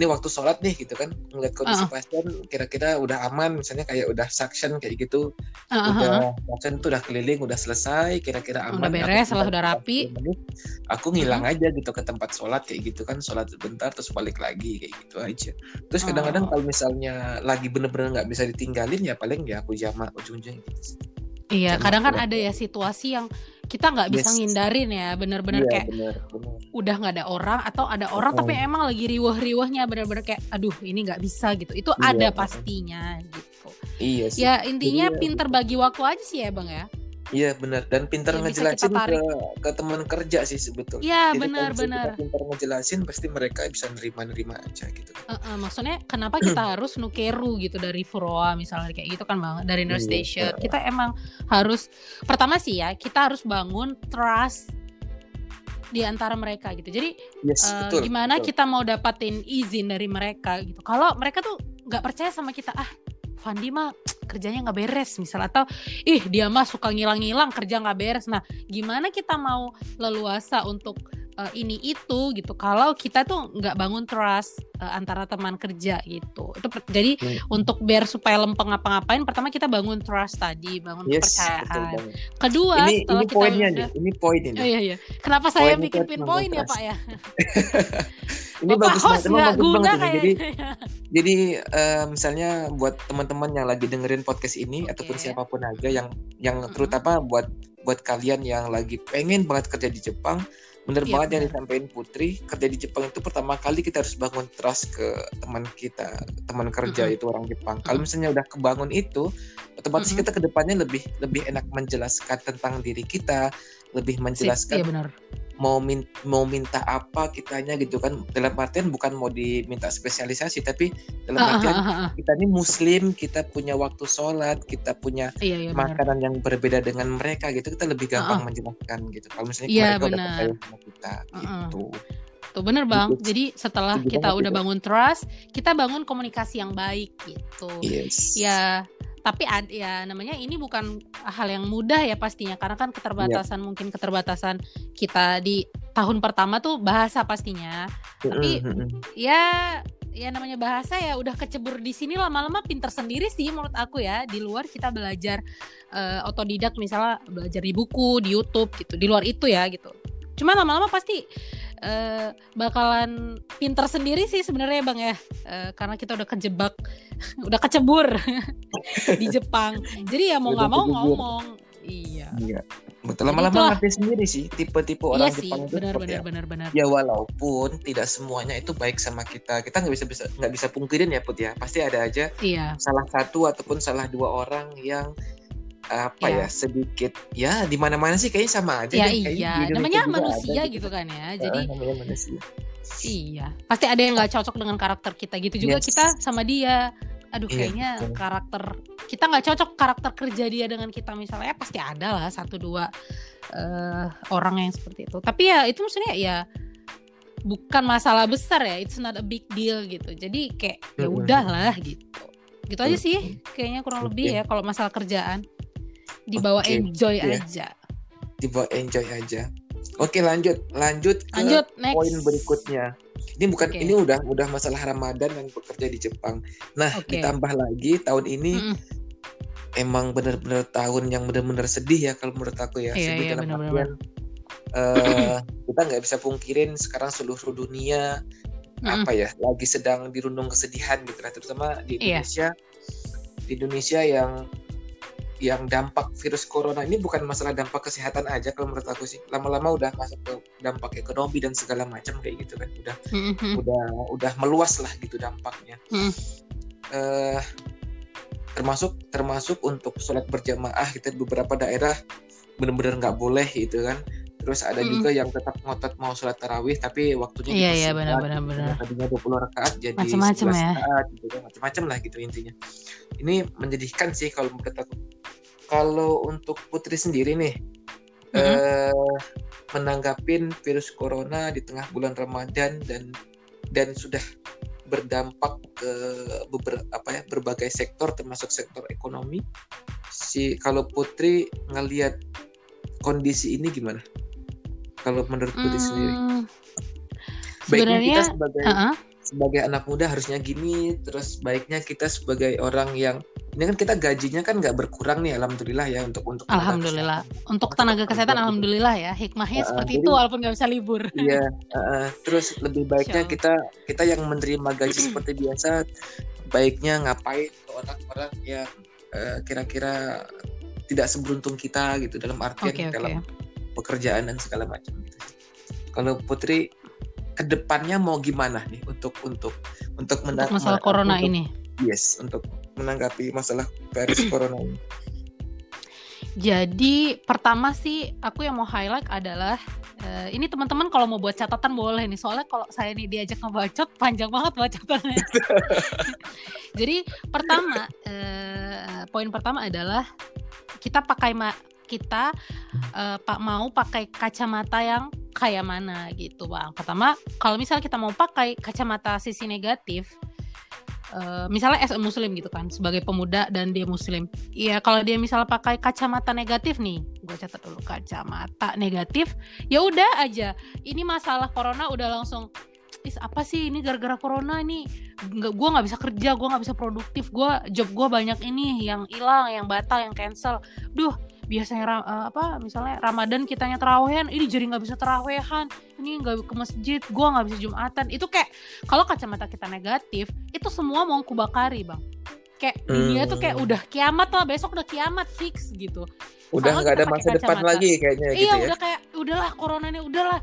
ini waktu sholat nih gitu kan ngeliat kondisi uh. pasien kira-kira udah aman misalnya kayak udah suction kayak gitu uh -huh. udah suction tuh udah keliling udah selesai kira-kira aman udah beres salah udah rapi menit, aku ngilang uh -huh. aja gitu ke tempat sholat kayak gitu kan sholat sebentar terus balik lagi kayak gitu aja terus kadang-kadang uh. kalau misalnya lagi bener-bener nggak bisa ditinggalin ya paling ya aku jamak ujung-ujung gitu Iya, kadang kan ada ya situasi yang kita nggak bisa yes. ngindarin ya, bener-bener yeah, kayak bener, bener. udah nggak ada orang atau ada orang tapi emang lagi riwah-riwahnya bener-bener kayak, aduh ini nggak bisa gitu. Itu yeah, ada pastinya gitu. Iya sih. Ya intinya Jadi, pinter bagi waktu aja sih ya bang ya. Iya benar dan pintar ya, ngejelasin ke ke teman kerja sih sebetulnya. Iya benar-benar. Pintar ngejelasin pasti mereka bisa nerima-nerima aja gitu. Uh, uh, maksudnya kenapa kita harus nukeru gitu dari Furoa misalnya kayak gitu kan bang dari nurse iya, station. Kita emang harus pertama sih ya kita harus bangun trust di antara mereka gitu. Jadi yes, uh, betul, gimana betul. kita mau dapatin izin dari mereka gitu. Kalau mereka tuh nggak percaya sama kita ah Fandi mah kerjanya nggak beres misal. Atau ih dia mah suka ngilang-ngilang kerja nggak beres. Nah gimana kita mau leluasa untuk uh, ini itu gitu. Kalau kita tuh nggak bangun trust uh, antara teman kerja gitu. Itu jadi hmm. untuk biar supaya lempeng ngapa-ngapain pertama kita bangun trust tadi bangun yes, kepercayaan. kedua ini, setelah ini kita poinnya udah, nih ini poin ini. Oh, iya, iya. kenapa saya bikin pin poin ya pak ya? ini Bapak bagus banget, bagus banget kayak... jadi jadi uh, misalnya buat teman-teman yang lagi dengerin podcast ini okay. ataupun siapa pun aja yang yang mm-hmm. terutama buat buat kalian yang lagi pengen banget kerja di Jepang bener iya, banget bener. yang disampaikan Putri kerja di Jepang itu pertama kali kita harus bangun trust ke teman kita teman kerja mm-hmm. itu orang Jepang mm-hmm. kalau misalnya udah kebangun itu otomatis mm-hmm. kita ke depannya lebih lebih enak menjelaskan tentang diri kita lebih menjelaskan iya benar mau min mau minta apa kitanya gitu kan dalam artian bukan mau diminta spesialisasi tapi dalam ah, artian uh, uh, uh, kita ini muslim kita punya waktu sholat kita punya iya, iya, makanan benar. yang berbeda dengan mereka gitu kita lebih gampang uh, uh. menjelaskan gitu kalau misalnya iya, mereka benar. udah percaya sama kita uh, uh. gitu Tuh bener bang. Gitu. Jadi setelah kita udah bangun trust, kita bangun komunikasi yang baik gitu. Yes. Ya tapi ad, ya namanya ini bukan hal yang mudah ya pastinya karena kan keterbatasan yeah. mungkin keterbatasan kita di tahun pertama tuh bahasa pastinya. Tapi ya ya namanya bahasa ya udah kecebur di sini lama-lama pinter sendiri sih menurut aku ya. Di luar kita belajar uh, otodidak misalnya belajar di buku di YouTube gitu di luar itu ya gitu. Cuma lama-lama pasti uh, bakalan pinter sendiri sih sebenarnya bang ya. Uh, karena kita udah kejebak udah kecebur di Jepang. Jadi ya mau nggak mau ngomong. Iya. Iya. Betul lama-lama ngerti sendiri sih tipe-tipe iya orang iya Jepang itu benar benar, ya. benar benar. Ya walaupun tidak semuanya itu baik sama kita. Kita nggak bisa bisa nggak bisa pungkirin ya put ya. Pasti ada aja iya. salah satu ataupun salah dua orang yang apa ya, ya sedikit ya di mana-mana sih kayaknya sama aja ya, deh. iya. namanya manusia ada, gitu. gitu kan ya jadi namanya manusia. Iya. Pasti ada yang nggak cocok dengan karakter kita gitu juga. Yes. kita sama dia. Aduh iya, kayaknya iya, karakter kita nggak cocok karakter kerja dia dengan kita misalnya ya pasti ada lah satu dua uh, orang yang seperti itu. Tapi ya itu maksudnya ya bukan masalah besar ya. It's not a big deal gitu. Jadi kayak ya udahlah gitu. Gitu aja sih kayaknya kurang lebih ya kalau masalah kerjaan dibawa okay. enjoy yeah. aja dibawa enjoy aja oke lanjut lanjut ke lanjut, poin berikutnya ini bukan okay. ini udah udah masalah Ramadan dan bekerja di Jepang nah okay. ditambah lagi tahun ini mm -mm. emang benar-benar tahun yang benar-benar sedih ya kalau menurut aku ya iya, sedih iya, dalam artian uh, kita nggak bisa pungkirin sekarang seluruh dunia mm -mm. apa ya lagi sedang dirundung kesedihan gitu nah terutama di iya. Indonesia yeah. di Indonesia yang yang dampak virus corona ini bukan masalah dampak kesehatan aja kalau menurut aku sih lama-lama udah masuk ke dampak ekonomi dan segala macam kayak gitu kan udah mm-hmm. udah udah meluas lah gitu dampaknya mm. uh, termasuk termasuk untuk sholat berjamaah kita gitu, beberapa daerah benar-benar nggak boleh gitu kan terus ada mm. juga yang tetap ngotot mau sholat tarawih tapi waktunya iya iya benar benar benar tadinya 20 rakaat jadi macam-macam ya rakaat, gitu, kan. macam-macam lah gitu intinya ini menjadikan sih kalau menurut aku kalau untuk Putri sendiri nih mm-hmm. eh, menanggapin virus corona di tengah bulan Ramadan dan dan sudah berdampak ke beberapa apa ya berbagai sektor termasuk sektor ekonomi. Si kalau Putri ngelihat kondisi ini gimana? Kalau menurut Putri hmm, sendiri? Baiknya kita sebagai uh-uh. sebagai anak muda harusnya gini, terus baiknya kita sebagai orang yang ini kan kita gajinya kan nggak berkurang nih alhamdulillah ya untuk untuk alhamdulillah. Kesehatan. untuk tenaga kesehatan alhamdulillah ya. Hikmahnya uh, seperti jadi, itu walaupun nggak bisa libur. Iya uh, terus lebih baiknya kita kita yang menerima gaji seperti biasa baiknya ngapain orang-orang yang uh, kira-kira tidak seberuntung kita gitu dalam artian okay, okay. dalam pekerjaan dan segala macam gitu. Kalau Putri ke depannya mau gimana nih untuk untuk untuk, untuk masalah corona untuk, ini? Yes untuk menanggapi masalah virus corona ini? Jadi pertama sih aku yang mau highlight adalah uh, ini teman-teman kalau mau buat catatan boleh nih soalnya kalau saya nih diajak ngebacot panjang banget bacotannya. Jadi pertama uh, poin pertama adalah kita pakai ma kita uh, pak mau pakai kacamata yang kayak mana gitu bang. Pertama kalau misalnya kita mau pakai kacamata sisi negatif uh, misalnya as a muslim gitu kan sebagai pemuda dan dia muslim. Ya kalau dia misalnya pakai kacamata negatif nih gue catat dulu kacamata negatif ya udah aja. Ini masalah corona udah langsung is apa sih ini gara-gara corona ini? Nggak gue nggak bisa kerja gue nggak bisa produktif gue job gue banyak ini yang hilang yang batal yang cancel. Duh biasanya uh, apa misalnya Ramadan kitanya terawehan ini jadi nggak bisa terawehan ini nggak ke masjid gue nggak bisa jumatan. Itu kayak kalau kacamata kita negatif itu semua mau kubakari bang. Kayak hmm. dunia tuh kayak udah kiamat lah besok udah kiamat fix gitu. Udah nggak ada masa depan lagi kayaknya gitu iya gitu ya? udah kayak udahlah corona ini udahlah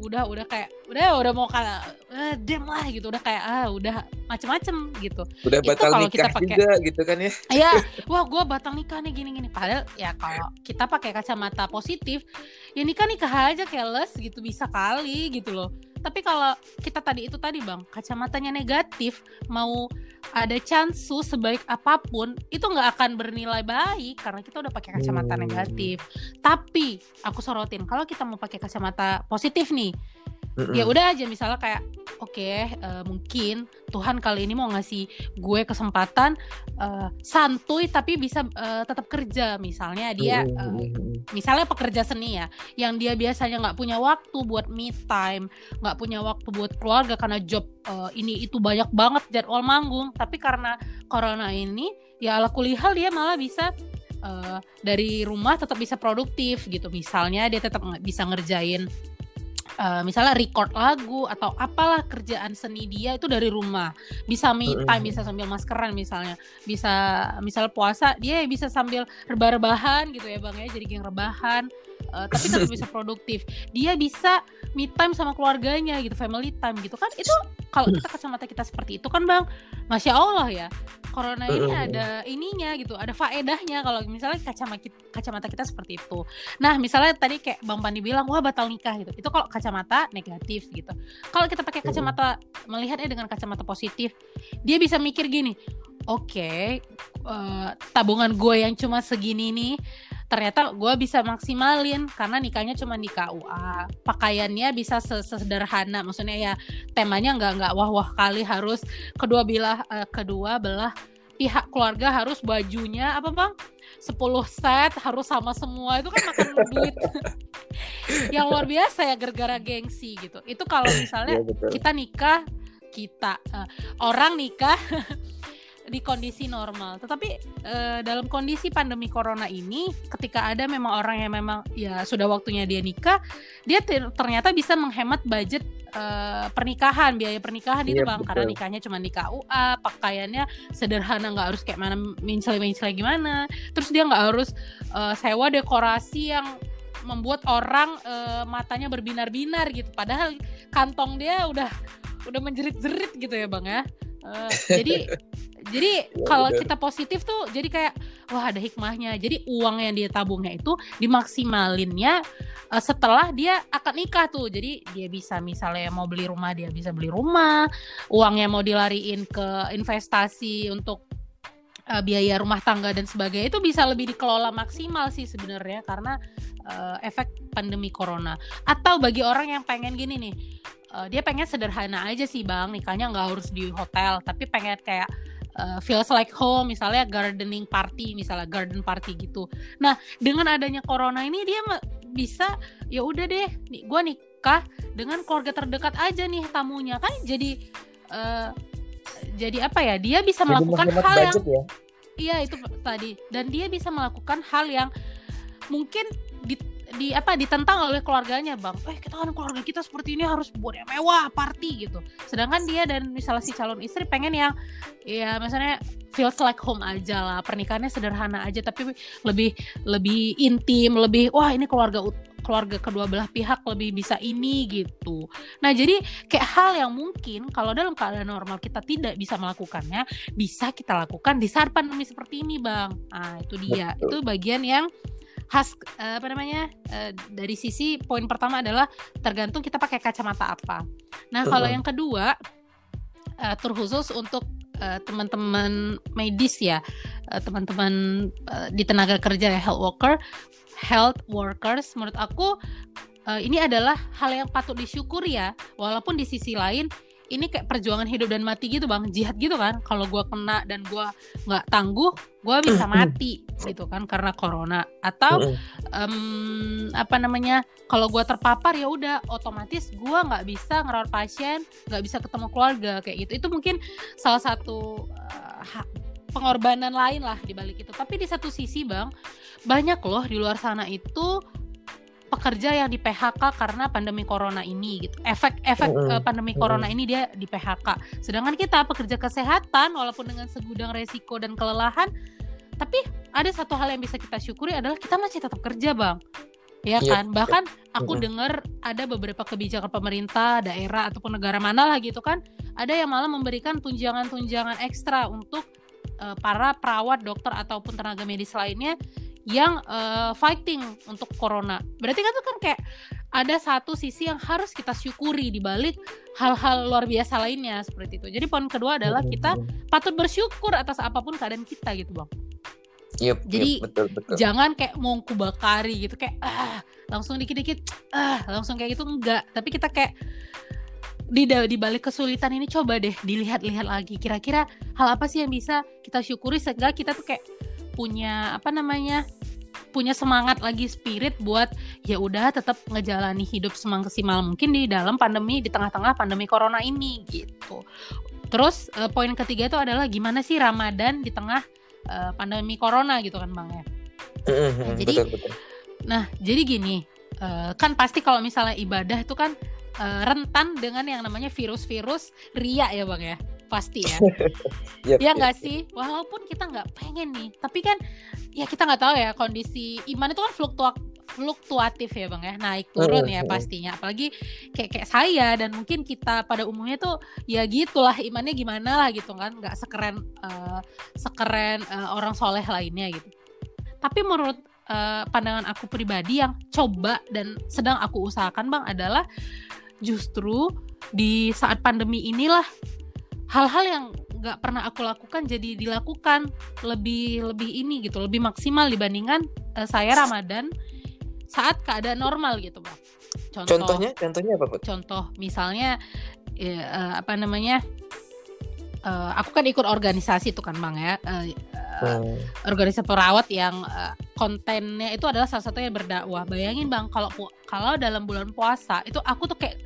udah udah kayak udah udah mau kalah uh, dem lah gitu. Udah kayak ah udah macem-macem gitu. Udah itu batal kalau kita pakai juga gitu kan ya? Iya wah gue batal nikah nih gini gini padahal ya kalau kita pakai kacamata positif ya nikah nikah aja keles gitu bisa kali gitu loh tapi kalau kita tadi itu tadi bang kacamatanya negatif mau ada chance sebaik apa pun itu nggak akan bernilai baik karena kita udah pakai kacamata hmm. negatif tapi aku sorotin kalau kita mau pakai kacamata positif nih Mm-mm. ya udah aja misalnya kayak oke okay, uh, eh, mungkin Tuhan kali ini mau ngasih gue kesempatan uh, santuy tapi bisa uh, tetap kerja. Misalnya dia uh, misalnya pekerja seni ya yang dia biasanya nggak punya waktu buat me time nggak punya waktu buat keluarga karena job uh, ini itu banyak banget jadwal manggung. Tapi karena corona ini ya ala kulihal dia malah bisa uh, dari rumah tetap bisa produktif gitu. Misalnya dia tetap bisa ngerjain uh, misalnya record lagu atau apalah kerjaan seni dia itu dari rumah. Bisa me time bisa sambil maskeran misalnya. Bisa misal puasa dia bisa sambil rebah-rebahan gitu ya bang ya jadi geng rebahan uh, tapi tetap bisa produktif. Dia bisa me time sama keluarganya gitu family time gitu kan. Itu kalau kita kacamata kita seperti itu kan bang? Masya allah ya. Corona ini ada ininya gitu ada faedahnya kalau misalnya kacamata kacamata kita seperti itu. Nah misalnya tadi kayak bang Pandi bilang wah batal nikah gitu. Itu kalau kacamata negatif gitu. Kalau kita pakai kacamata melihatnya dengan kacamata positif dia bisa mikir gini oke okay, uh, eh, tabungan gue yang cuma segini nih ternyata gue bisa maksimalin karena nikahnya cuma di KUA pakaiannya bisa sesederhana maksudnya ya temanya nggak nggak wah wah kali harus kedua belah uh, kedua belah pihak keluarga harus bajunya apa bang? 10 set harus sama semua itu kan makan duit. Yang luar biasa ya gara-gara gengsi gitu. Itu kalau misalnya ya, kita nikah kita uh, orang nikah di kondisi normal. Tetapi uh, dalam kondisi pandemi corona ini, ketika ada memang orang yang memang ya sudah waktunya dia nikah, dia ternyata bisa menghemat budget uh, pernikahan, biaya pernikahan itu iya, bang, betul. karena nikahnya cuma di KUA, pakaiannya sederhana, nggak harus kayak mana mincel-mincel gimana. Terus dia nggak harus uh, sewa dekorasi yang membuat orang uh, matanya berbinar-binar gitu. Padahal kantong dia udah udah menjerit-jerit gitu ya bang ya. Uh, jadi jadi ya, kalau kita positif tuh jadi kayak wah ada hikmahnya. Jadi uang yang dia tabungnya itu dimaksimalinnya uh, setelah dia akan nikah tuh. Jadi dia bisa misalnya mau beli rumah dia bisa beli rumah, uangnya mau dilariin ke investasi untuk uh, biaya rumah tangga dan sebagainya itu bisa lebih dikelola maksimal sih sebenarnya karena uh, efek pandemi corona. Atau bagi orang yang pengen gini nih, uh, dia pengen sederhana aja sih bang, nikahnya nggak harus di hotel, tapi pengen kayak uh, feels like home misalnya gardening party misalnya garden party gitu. Nah dengan adanya corona ini dia bisa ya udah deh gue nikah dengan keluarga terdekat aja nih tamunya. Kan jadi uh, jadi apa ya dia bisa melakukan hal yang ya? iya itu tadi. Dan dia bisa melakukan hal yang mungkin di di apa ditentang oleh keluarganya bang eh kita kan keluarga kita seperti ini harus buat yang mewah party gitu sedangkan dia dan misalnya si calon istri pengen yang ya misalnya feels like home aja lah pernikahannya sederhana aja tapi lebih lebih intim lebih wah ini keluarga keluarga kedua belah pihak lebih bisa ini gitu. Nah jadi kayak hal yang mungkin kalau dalam keadaan normal kita tidak bisa melakukannya, bisa kita lakukan di saat pandemi seperti ini bang. Nah itu dia, Betul. itu bagian yang khas uh, apa namanya uh, dari sisi poin pertama adalah tergantung kita pakai kacamata apa. Nah kalau yang kedua uh, terkhusus untuk uh, teman-teman medis ya, uh, teman-teman uh, di tenaga kerja ya health worker, health workers menurut aku uh, ini adalah hal yang patut disyukuri ya, walaupun di sisi lain ini kayak perjuangan hidup dan mati gitu bang. Jihad gitu kan. Kalau gue kena dan gue nggak tangguh gue bisa mati gitu kan karena corona. Atau um, apa namanya kalau gue terpapar ya udah otomatis gue nggak bisa ngerawat pasien nggak bisa ketemu keluarga kayak gitu. Itu mungkin salah satu uh, pengorbanan lain lah di balik itu. Tapi di satu sisi bang banyak loh di luar sana itu pekerja yang di PHK karena pandemi corona ini gitu. Efek-efek uh, uh, pandemi corona ini dia di PHK. Sedangkan kita pekerja kesehatan walaupun dengan segudang resiko dan kelelahan, tapi ada satu hal yang bisa kita syukuri adalah kita masih tetap kerja, Bang. ya yep, kan bahkan yep. aku dengar ada beberapa kebijakan pemerintah daerah ataupun negara mana lah gitu kan ada yang malah memberikan tunjangan-tunjangan ekstra untuk uh, para perawat dokter ataupun tenaga medis lainnya yang uh, fighting untuk corona berarti kan itu kan kayak ada satu sisi yang harus kita syukuri di balik hal-hal luar biasa lainnya seperti itu. Jadi poin kedua adalah kita patut bersyukur atas apa pun keadaan kita gitu, Bang. Yep, Jadi yep, betul, betul. jangan kayak mau kubakari gitu kayak ah langsung dikit-dikit ah langsung kayak gitu enggak. Tapi kita kayak di di balik kesulitan ini coba deh dilihat-lihat lagi kira-kira hal apa sih yang bisa kita syukuri sehingga kita tuh kayak punya apa namanya punya semangat lagi spirit buat ya udah tetap ngejalani hidup semaksimal mungkin di dalam pandemi di tengah-tengah pandemi corona ini gitu. Terus uh, poin ketiga itu adalah gimana sih Ramadan di tengah uh, pandemi corona gitu kan Bang ya. Nah, jadi betul, betul. Nah, jadi gini, uh, kan pasti kalau misalnya ibadah itu kan uh, rentan dengan yang namanya virus-virus ria ya Bang ya pasti ya. yep, ya nggak yep, sih, walaupun kita nggak pengen nih, tapi kan ya kita nggak tahu ya kondisi iman itu kan fluktuatif ya bang ya. Naik turun ya pastinya. Apalagi kayak kayak saya dan mungkin kita pada umumnya tuh ya gitulah imannya gimana lah gitu kan. Nggak sekeren uh, sekeren uh, orang soleh lainnya gitu. Tapi menurut uh, pandangan aku pribadi yang coba dan sedang aku usahakan bang adalah justru di saat pandemi inilah hal-hal yang nggak pernah aku lakukan jadi dilakukan lebih lebih ini gitu lebih maksimal dibandingkan uh, saya Ramadan saat keadaan normal gitu bang contoh contohnya contohnya apa Put? contoh misalnya ya, uh, apa namanya uh, aku kan ikut organisasi itu kan bang ya uh, hmm. organisasi perawat yang uh, kontennya itu adalah salah satu yang berdakwah. Bayangin bang, kalau kalau dalam bulan puasa itu aku tuh kayak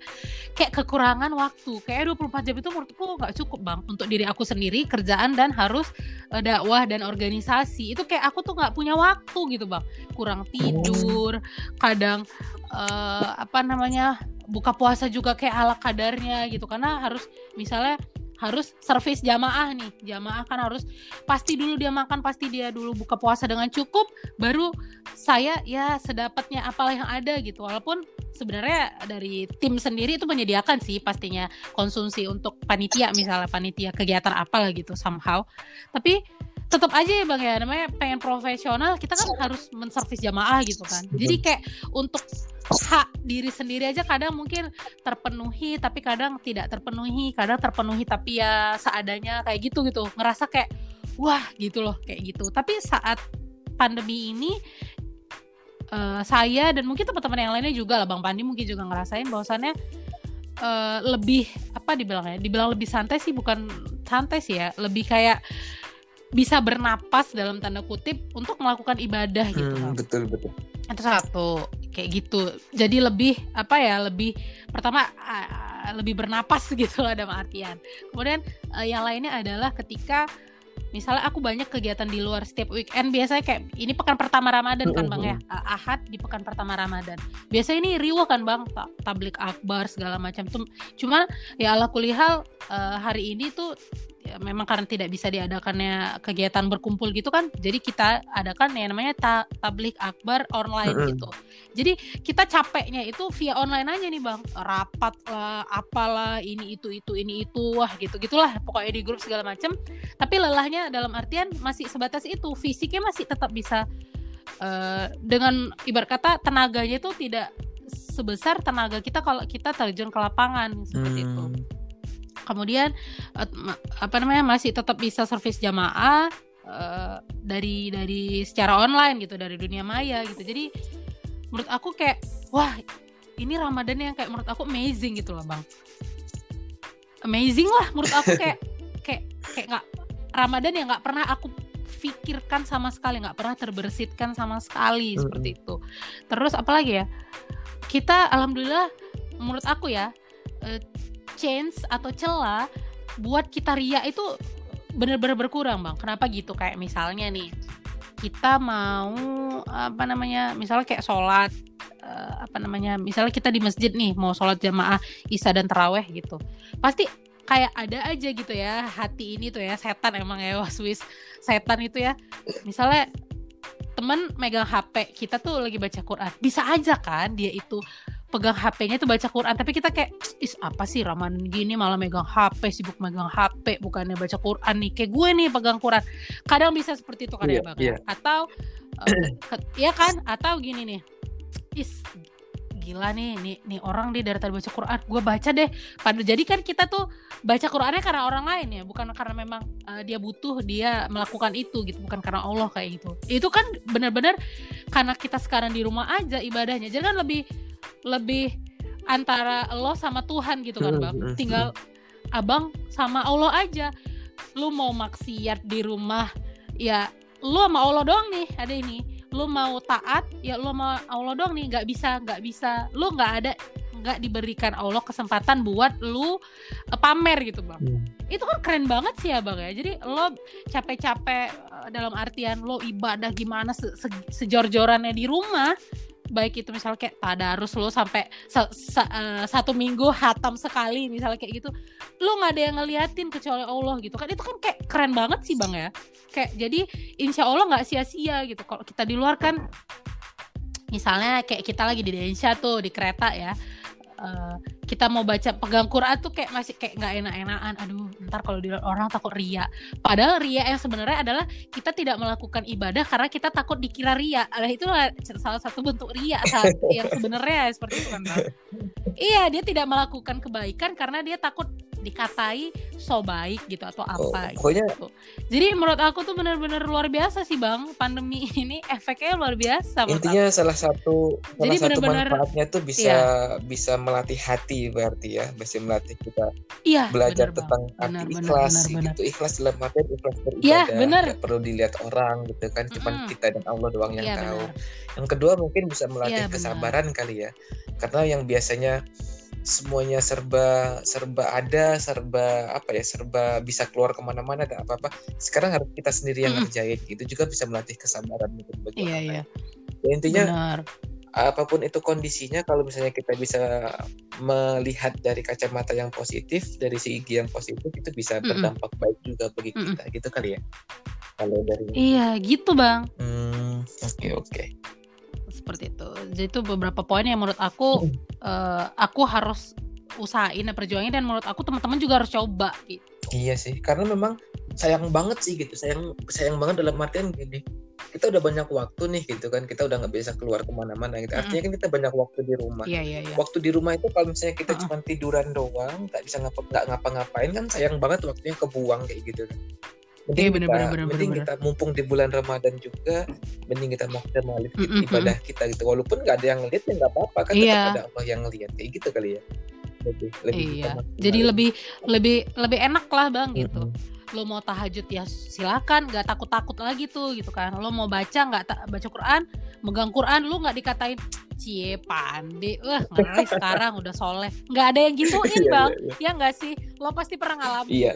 kayak kekurangan waktu. Kayak 24 jam itu menurutku nggak cukup bang untuk diri aku sendiri kerjaan dan harus uh, dakwah dan organisasi. Itu kayak aku tuh nggak punya waktu gitu bang. Kurang tidur, kadang uh, apa namanya buka puasa juga kayak ala kadarnya gitu karena harus misalnya harus servis jamaah nih. Jamaah kan harus pasti dulu dia makan pasti dia dulu buka puasa dengan cukup baru saya ya sedapatnya apalah yang ada gitu. Walaupun sebenarnya dari tim sendiri itu menyediakan sih pastinya konsumsi untuk panitia misalnya panitia kegiatan apalah gitu somehow. Tapi tetap aja ya bang ya. Namanya pengen profesional kita kan harus menservis jamaah gitu kan. Jadi kayak untuk hak diri sendiri aja kadang mungkin terpenuhi tapi kadang tidak terpenuhi. Kadang terpenuhi tapi ya seadanya kayak gitu gitu. Ngerasa kayak wah gitu loh kayak gitu. Tapi saat pandemi ini uh, saya dan mungkin teman-teman yang lainnya juga lah bang Pandi mungkin juga ngerasain bahwasannya uh, lebih apa dibilangnya dibilang lebih santai sih bukan santai sih ya. Lebih kayak bisa bernapas dalam tanda kutip untuk melakukan ibadah gitu hmm, betul betul. Itu satu kayak gitu. Jadi lebih apa ya lebih pertama uh, lebih bernapas gitu lah dalam artian kemudian uh, yang lainnya adalah ketika misalnya aku banyak kegiatan di luar setiap weekend biasanya kayak ini pekan pertama Ramadan kan bang ya? Ahad di pekan pertama Ramadan. Biasanya ini riuh kan bang tablik akbar segala macam. Cuma ya Allah kulihal uh, hari ini tuh memang karena tidak bisa diadakannya kegiatan berkumpul gitu kan jadi kita adakan yang namanya ta tablik akbar online mm -hmm. gitu jadi kita capeknya itu via online aja nih bang rapat lah apalah ini itu itu ini itu wah gitu gitulah pokoknya di grup segala macam tapi lelahnya dalam artian masih sebatas itu fisiknya masih tetap bisa uh, dengan ibarat kata tenaganya itu tidak sebesar tenaga kita kalau kita terjun ke lapangan seperti hmm. itu kemudian uh, apa namanya masih tetap bisa servis jamaah uh, dari dari secara online gitu dari dunia maya gitu. Jadi menurut aku kayak wah ini Ramadan yang kayak menurut aku amazing gitu loh bang. Amazing lah menurut aku kayak kayak kayak nggak Ramadan yang nggak pernah aku pikirkan sama sekali nggak pernah terbersihkan sama sekali mm -hmm. seperti itu. Terus apalagi ya kita alhamdulillah menurut aku ya uh, chance atau celah buat kita ria itu bener-bener berkurang bang. Kenapa gitu? Kayak misalnya nih kita mau apa namanya, misalnya kayak sholat uh, apa namanya, misalnya kita di masjid nih mau sholat jamaah isya dan teraweh gitu, pasti kayak ada aja gitu ya hati ini tuh ya setan emang ya waswis setan itu ya misalnya temen megang HP kita tuh lagi baca Quran bisa aja kan dia itu pegang HP-nya tuh baca Quran. Tapi kita kayak is apa sih Raman gini malah megang HP sibuk megang HP bukannya baca Quran nih. Kayak gue nih pegang Quran. Kadang bisa seperti itu kan yeah, ya bang yeah. atau uh, ya kan? Atau gini nih is gila nih nih nih orang dia dari tadi baca Quran. Gue baca deh. Pada jadi kan kita tuh baca Qurannya karena orang lain ya bukan karena memang uh, dia butuh dia melakukan itu gitu bukan karena Allah kayak gitu. Itu kan benar-benar karena kita sekarang di rumah aja ibadahnya. Jadi kan lebih lebih antara lo sama Tuhan gitu kan bang. hmm, hmm, tinggal hmm. abang sama Allah aja. Lu mau maksiat di rumah ya lu sama Allah doang nih ada ini. Lu mau taat ya lu mau Allah doang nih. Nggak bisa nggak bisa. Lu nggak ada nggak diberikan Allah kesempatan buat lu uh, pamer gitu bang. Hmm. itu kan keren banget sih ya bang ya. Jadi lo capek-capek uh, dalam artian lo ibadah gimana se -se sejor-jorannya di rumah baik itu misalnya kayak tadarus lo sampai sa sa uh, satu minggu hatam sekali misalnya kayak gitu lo nggak ada yang ngeliatin kecuali Allah gitu kan. Itu kan kayak keren banget sih bang ya. Kayak jadi insya Allah nggak sia-sia gitu. Kalau kita di luar kan misalnya kayak kita lagi di Indonesia tuh di kereta ya uh, kita mau baca pegang Quran tuh kayak masih kayak nggak enak-enakan. Aduh ntar kalau di orang takut ria. Padahal ria yang sebenarnya adalah kita tidak melakukan ibadah karena kita takut dikira ria. Ada itu salah satu bentuk ria saat yang sebenarnya seperti itu kan iya dia tidak melakukan kebaikan karena dia takut dikatai so baik gitu atau oh, apa oh, pokoknya... gitu. Jadi menurut aku tuh benar-benar luar biasa sih Bang, pandemi ini efeknya luar biasa Intinya aku. salah satu salah Jadi satu bener -bener, manfaatnya tuh bisa iya. bisa melatih hati berarti ya, bisa melatih kita iya, belajar bener, tentang bener, arti ikhlas bener, bener, gitu. Ikhlas dalam arti ikhlas beribadah. Iya, bener. Gak perlu dilihat orang gitu kan, cuman mm. kita dan Allah doang yang iya, tahu. Bener. Yang kedua mungkin bisa melatih iya, kesabaran bener. kali ya. Karena yang biasanya semuanya serba serba ada serba apa ya serba bisa keluar ke mana-mana dan apa apa sekarang harus kita sendiri yang mm. ngerjain itu juga bisa melatih kesabaran mungkin bagi iya, iya. Ya, intinya Benar. apa pun itu kondisinya kalau misalnya kita bisa melihat dari kacamata yang positif dari segi yang positif itu bisa mm berdampak baik juga bagi mm kita gitu kali ya? Kalau dari iya gitu bang. Oke hmm, oke okay, okay seperti itu jadi itu beberapa poin yang menurut aku uh, aku harus usahain dan perjuangin dan menurut aku teman-teman juga harus coba gitu. Iya sih, karena memang sayang banget sih gitu, sayang sayang banget dalam artian gini, kita udah banyak waktu nih gitu kan, kita udah nggak bisa keluar ke mana-mana gitu. Artinya kan kita banyak waktu di rumah. Iya, iya, iya. Waktu di rumah itu kalau misalnya kita uh -uh. cuma tiduran doang, nggak bisa ngapa nggak ngapa-ngapain kan sayang banget waktunya kebuang kayak gitu kan mending iya, bener, kita, bener, bener, mending bener, kita mumpung di bulan Ramadan juga mending kita maksimalin mm -hmm. ibadah kita gitu walaupun nggak ada yang ngeliat ya nggak apa-apa kan yeah. tetap ada Allah yang ngeliat kayak gitu kali ya lebih, lebih iya. jadi lebih lebih lebih enak lah bang gitu mm -hmm lo mau tahajud ya silakan nggak takut takut lagi tuh gitu kan. Lo mau baca nggak baca Quran megang Quran lo nggak dikatain cie pande wah ngeri sekarang udah soleh. Nggak ada yang gituin iya, bang. iya, iya. ya nggak sih? Lo pasti pernah ngalamin. Iya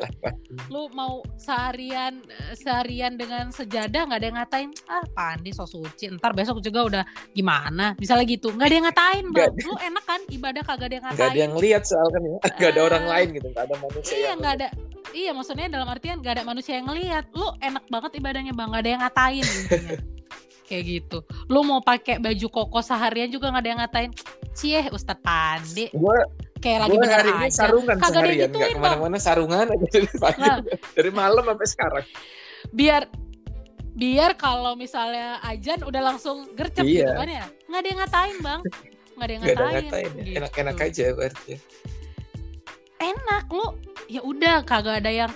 lo mau seharian seharian dengan sejadah nggak ada yang ngatain ah pande so suci. Ntar besok juga udah gimana? Misalnya gitu. Nggak ada yang ngatain bang. Lo enak kan? Ibadah kagak ada yang ngatain nggak ada yang lihat soal kan ya nggak ada orang lain gitu. Nggak ada manusia iya nggak ada iya maksudnya dalam artian nggak ada manusia yang ngelihat. Lo enak banget ibadahnya bang. Nggak ada yang ngatain intinya. Kayak gitu. Lu mau pakai baju koko seharian juga nggak ada yang ngatain. Cie Ustadz Pandi. Gua kayak lagi bener hari aja. ini sarungan Kagak seharian. Nggak ke mana-mana sarungan. Aja dari pagi nah, dari malam sampai sekarang. Biar biar kalau misalnya ajan udah langsung gercep iya. gitu kan ya. Nggak ada yang ngatain bang. Nggak ada yang ngatain, ada ngatain. ya. gitu. enak-enak aja berarti enak lu. Ya udah kagak ada yang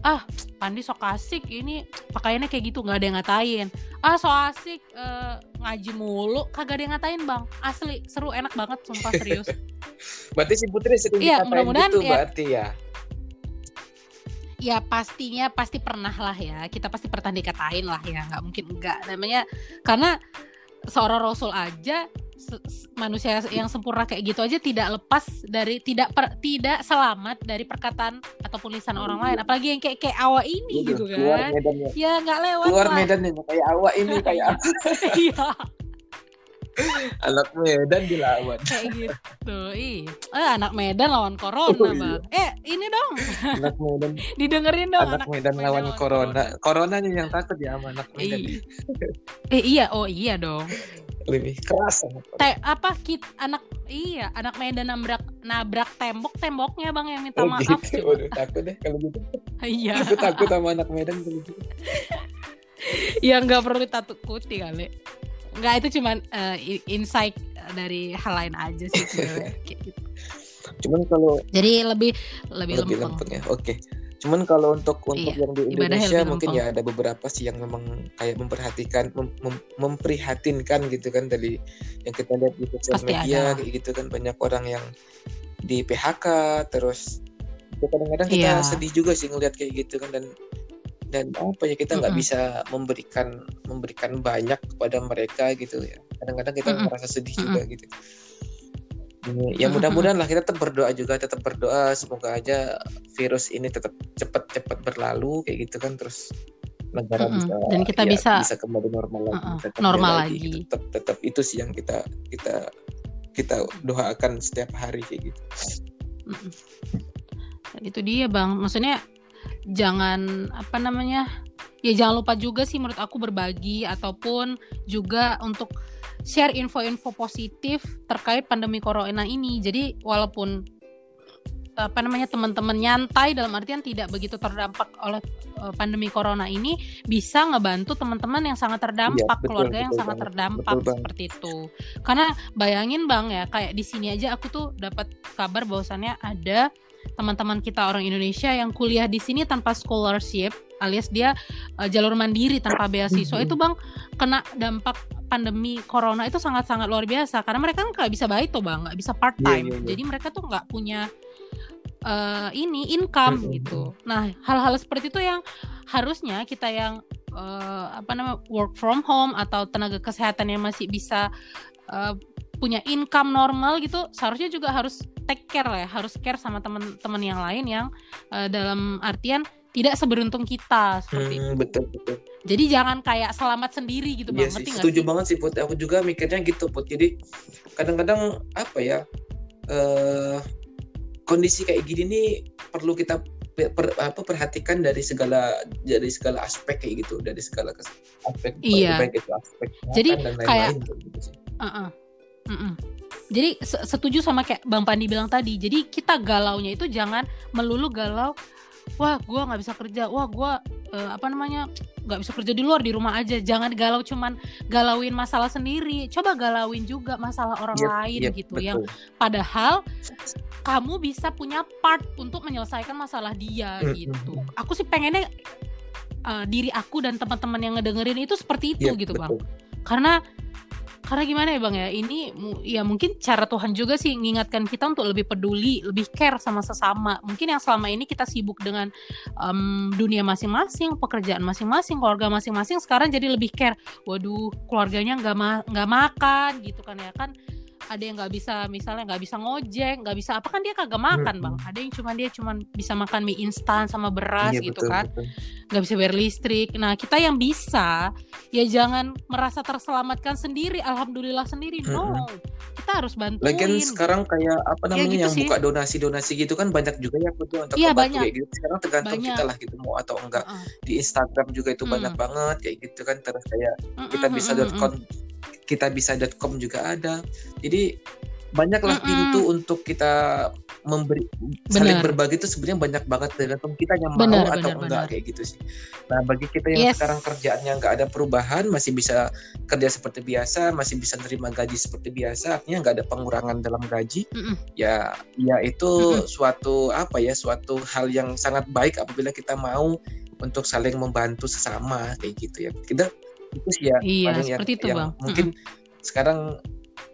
ah Pandi sok asik ini. Pakaiannya kayak gitu nggak ada yang ngatain. Ah so asik uh, ngaji mulu. Kagak ada yang ngatain bang. Asli seru enak banget sumpah serius. Berarti si Putri sering iya, mudah-mudahan gitu ya, berarti ya? Ya pastinya pasti pernah lah ya. Kita pasti pernah dikatain lah ya. Nggak mungkin enggak namanya karena seorang rasul aja manusia yang sempurna kayak gitu aja tidak lepas dari tidak per, tidak selamat dari perkataan ataupun lisan orang lain. Apalagi yang kayak kayak awak ini Udah, gitu kan. ya. Nggak lewat luar lah. medan nih kayak awak ini kayak iya anak Medan dilawan. Kayak gitu. Ih eh, anak Medan lawan corona oh, iya. bang. Eh ini dong. Anak Medan. Didengerin dong anak, anak Medan, Medan lawan, lawan corona. coronanya yang takut ya sama anak Medan. Eh iya. Oh iya dong. Lebih keras Te apa kit anak iya anak Medan nabrak nabrak tembok temboknya bang yang minta oh, maaf. gitu. Waduh, takut deh kalau gitu. Iya. Aku takut sama anak Medan kalau gitu. Ya nggak perlu ditakuti kali nggak itu cuman uh, insight dari hal lain aja sih sebenarnya gitu. cuman kalau jadi lebih lebih, lebih lempeng. ya oke okay. cuman kalau untuk untuk iya, yang di Indonesia mungkin ya ada beberapa sih yang memang kayak memperhatikan mem, mem, memprihatinkan gitu kan dari yang kita lihat di sosial media ada. kayak gitu kan banyak orang yang di PHK terus kadang-kadang kita iya. sedih juga sih ngelihat kayak gitu kan dan dan apa ya kita nggak mm -hmm. bisa memberikan memberikan banyak kepada mereka gitu ya kadang-kadang kita mm -hmm. merasa sedih mm -hmm. juga gitu ya mudah-mudahan lah kita tetap berdoa juga tetap berdoa semoga aja virus ini tetap cepat-cepat berlalu kayak gitu kan terus negara mm -hmm. bisa dan kita ya, bisa bisa kembali normal lagi uh -uh, normal lagi, lagi. Gitu. tetap tetap itu sih yang kita kita kita doakan setiap hari kayak gitu mm -hmm. itu dia bang maksudnya jangan apa namanya ya jangan lupa juga sih menurut aku berbagi ataupun juga untuk share info-info positif terkait pandemi corona ini. Jadi walaupun apa namanya teman-teman nyantai dalam artian tidak begitu terdampak oleh uh, pandemi corona ini bisa ngebantu teman-teman yang sangat terdampak ya, betul, keluarga betul, yang betul sangat terdampak betul, seperti itu. Karena bayangin bang ya kayak di sini aja aku tuh dapat kabar bahwasannya ada teman-teman kita orang Indonesia yang kuliah di sini tanpa scholarship alias dia uh, jalur mandiri tanpa beasiswa. Itu bang kena dampak pandemi corona itu sangat-sangat luar biasa. Karena mereka nggak bisa baik tuh bang. Nggak bisa part time. yeah, yeah, yeah. jadi mereka tuh nggak punya uh, ini income gitu. Nah hal-hal seperti itu yang harusnya kita yang uh, apa namanya work from home atau tenaga kesehatan yang masih bisa uh, punya income normal gitu seharusnya juga harus take care lah ya harus care sama teman-teman yang lain yang uh, dalam artian tidak seberuntung kita seperti hmm, itu. Betul betul. Jadi jangan kayak selamat sendiri gitu bang. Iya sih, setuju sih? banget sih Put. Aku juga mikirnya gitu Put. Jadi kadang-kadang apa ya uh, kondisi kayak gini nih perlu kita per, apa perhatikan dari segala dari segala aspek kayak gitu dari segala aspek iya. baik itu aspek jadi dan lain -lain, kayak gitu sih. Uh -uh Mm-mm. Jadi setuju sama kayak Bang Pandi bilang tadi. Jadi kita galaunya itu jangan melulu galau. Wah, gue nggak bisa kerja. Wah, gue uh, apa namanya nggak bisa kerja di luar di rumah aja. Jangan galau cuman galauin masalah sendiri. Coba galauin juga masalah orang yep, lain yep, gitu. Betul. Yang padahal kamu bisa punya part untuk menyelesaikan masalah dia gitu. Aku sih pengennya uh, diri aku dan teman-teman yang ngedengerin itu seperti itu yep, gitu betul. bang. Karena karena gimana ya bang ya? Ini ya mungkin cara Tuhan juga sih mengingatkan kita untuk lebih peduli lebih care sama sesama. Mungkin yang selama ini kita sibuk dengan um, dunia masing-masing pekerjaan masing-masing keluarga masing-masing sekarang jadi lebih care. Waduh keluarganya nggak ma nggak makan gitu kan ya kan ada yang nggak bisa misalnya nggak bisa ngojek nggak bisa apa kan dia kagak makan bang? Ada yang cuma dia cuma bisa makan mie instan sama beras iya, gitu betul, kan. nggak bisa bayar listrik. Nah kita yang bisa ya jangan merasa terselamatkan sendiri alhamdulillah sendiri. No kita harus bantuin. Lagian sekarang kayak apa ya namanya ya, gitu yang sih. buka donasi donasi gitu kan banyak juga ya untuk iya, banyak. kayak gitu. Sekarang tergantung banyak. kita lah gitu mau atau enggak. Uh di Instagram juga itu hmm. banyak banget kayak gitu kan terus kayak kita bisa dot kita bisa.com juga ada. Jadi banyaklah mm -mm. pintu untuk kita memberi bener. saling berbagi itu sebenarnya banyak banget tergantung kita yang mau bener, atau bener, enggak bener. kayak gitu sih. Nah bagi kita yang yes. sekarang kerjaannya nggak ada perubahan masih bisa kerja seperti biasa masih bisa terima gaji seperti biasa artinya nggak ada pengurangan dalam gaji mm -mm. ya ya itu mm -mm. suatu apa ya suatu hal yang sangat baik apabila kita mau untuk saling membantu sesama kayak gitu ya kita itu sih ya iya, paling seperti yang, itu, yang bang. mungkin mm-hmm. sekarang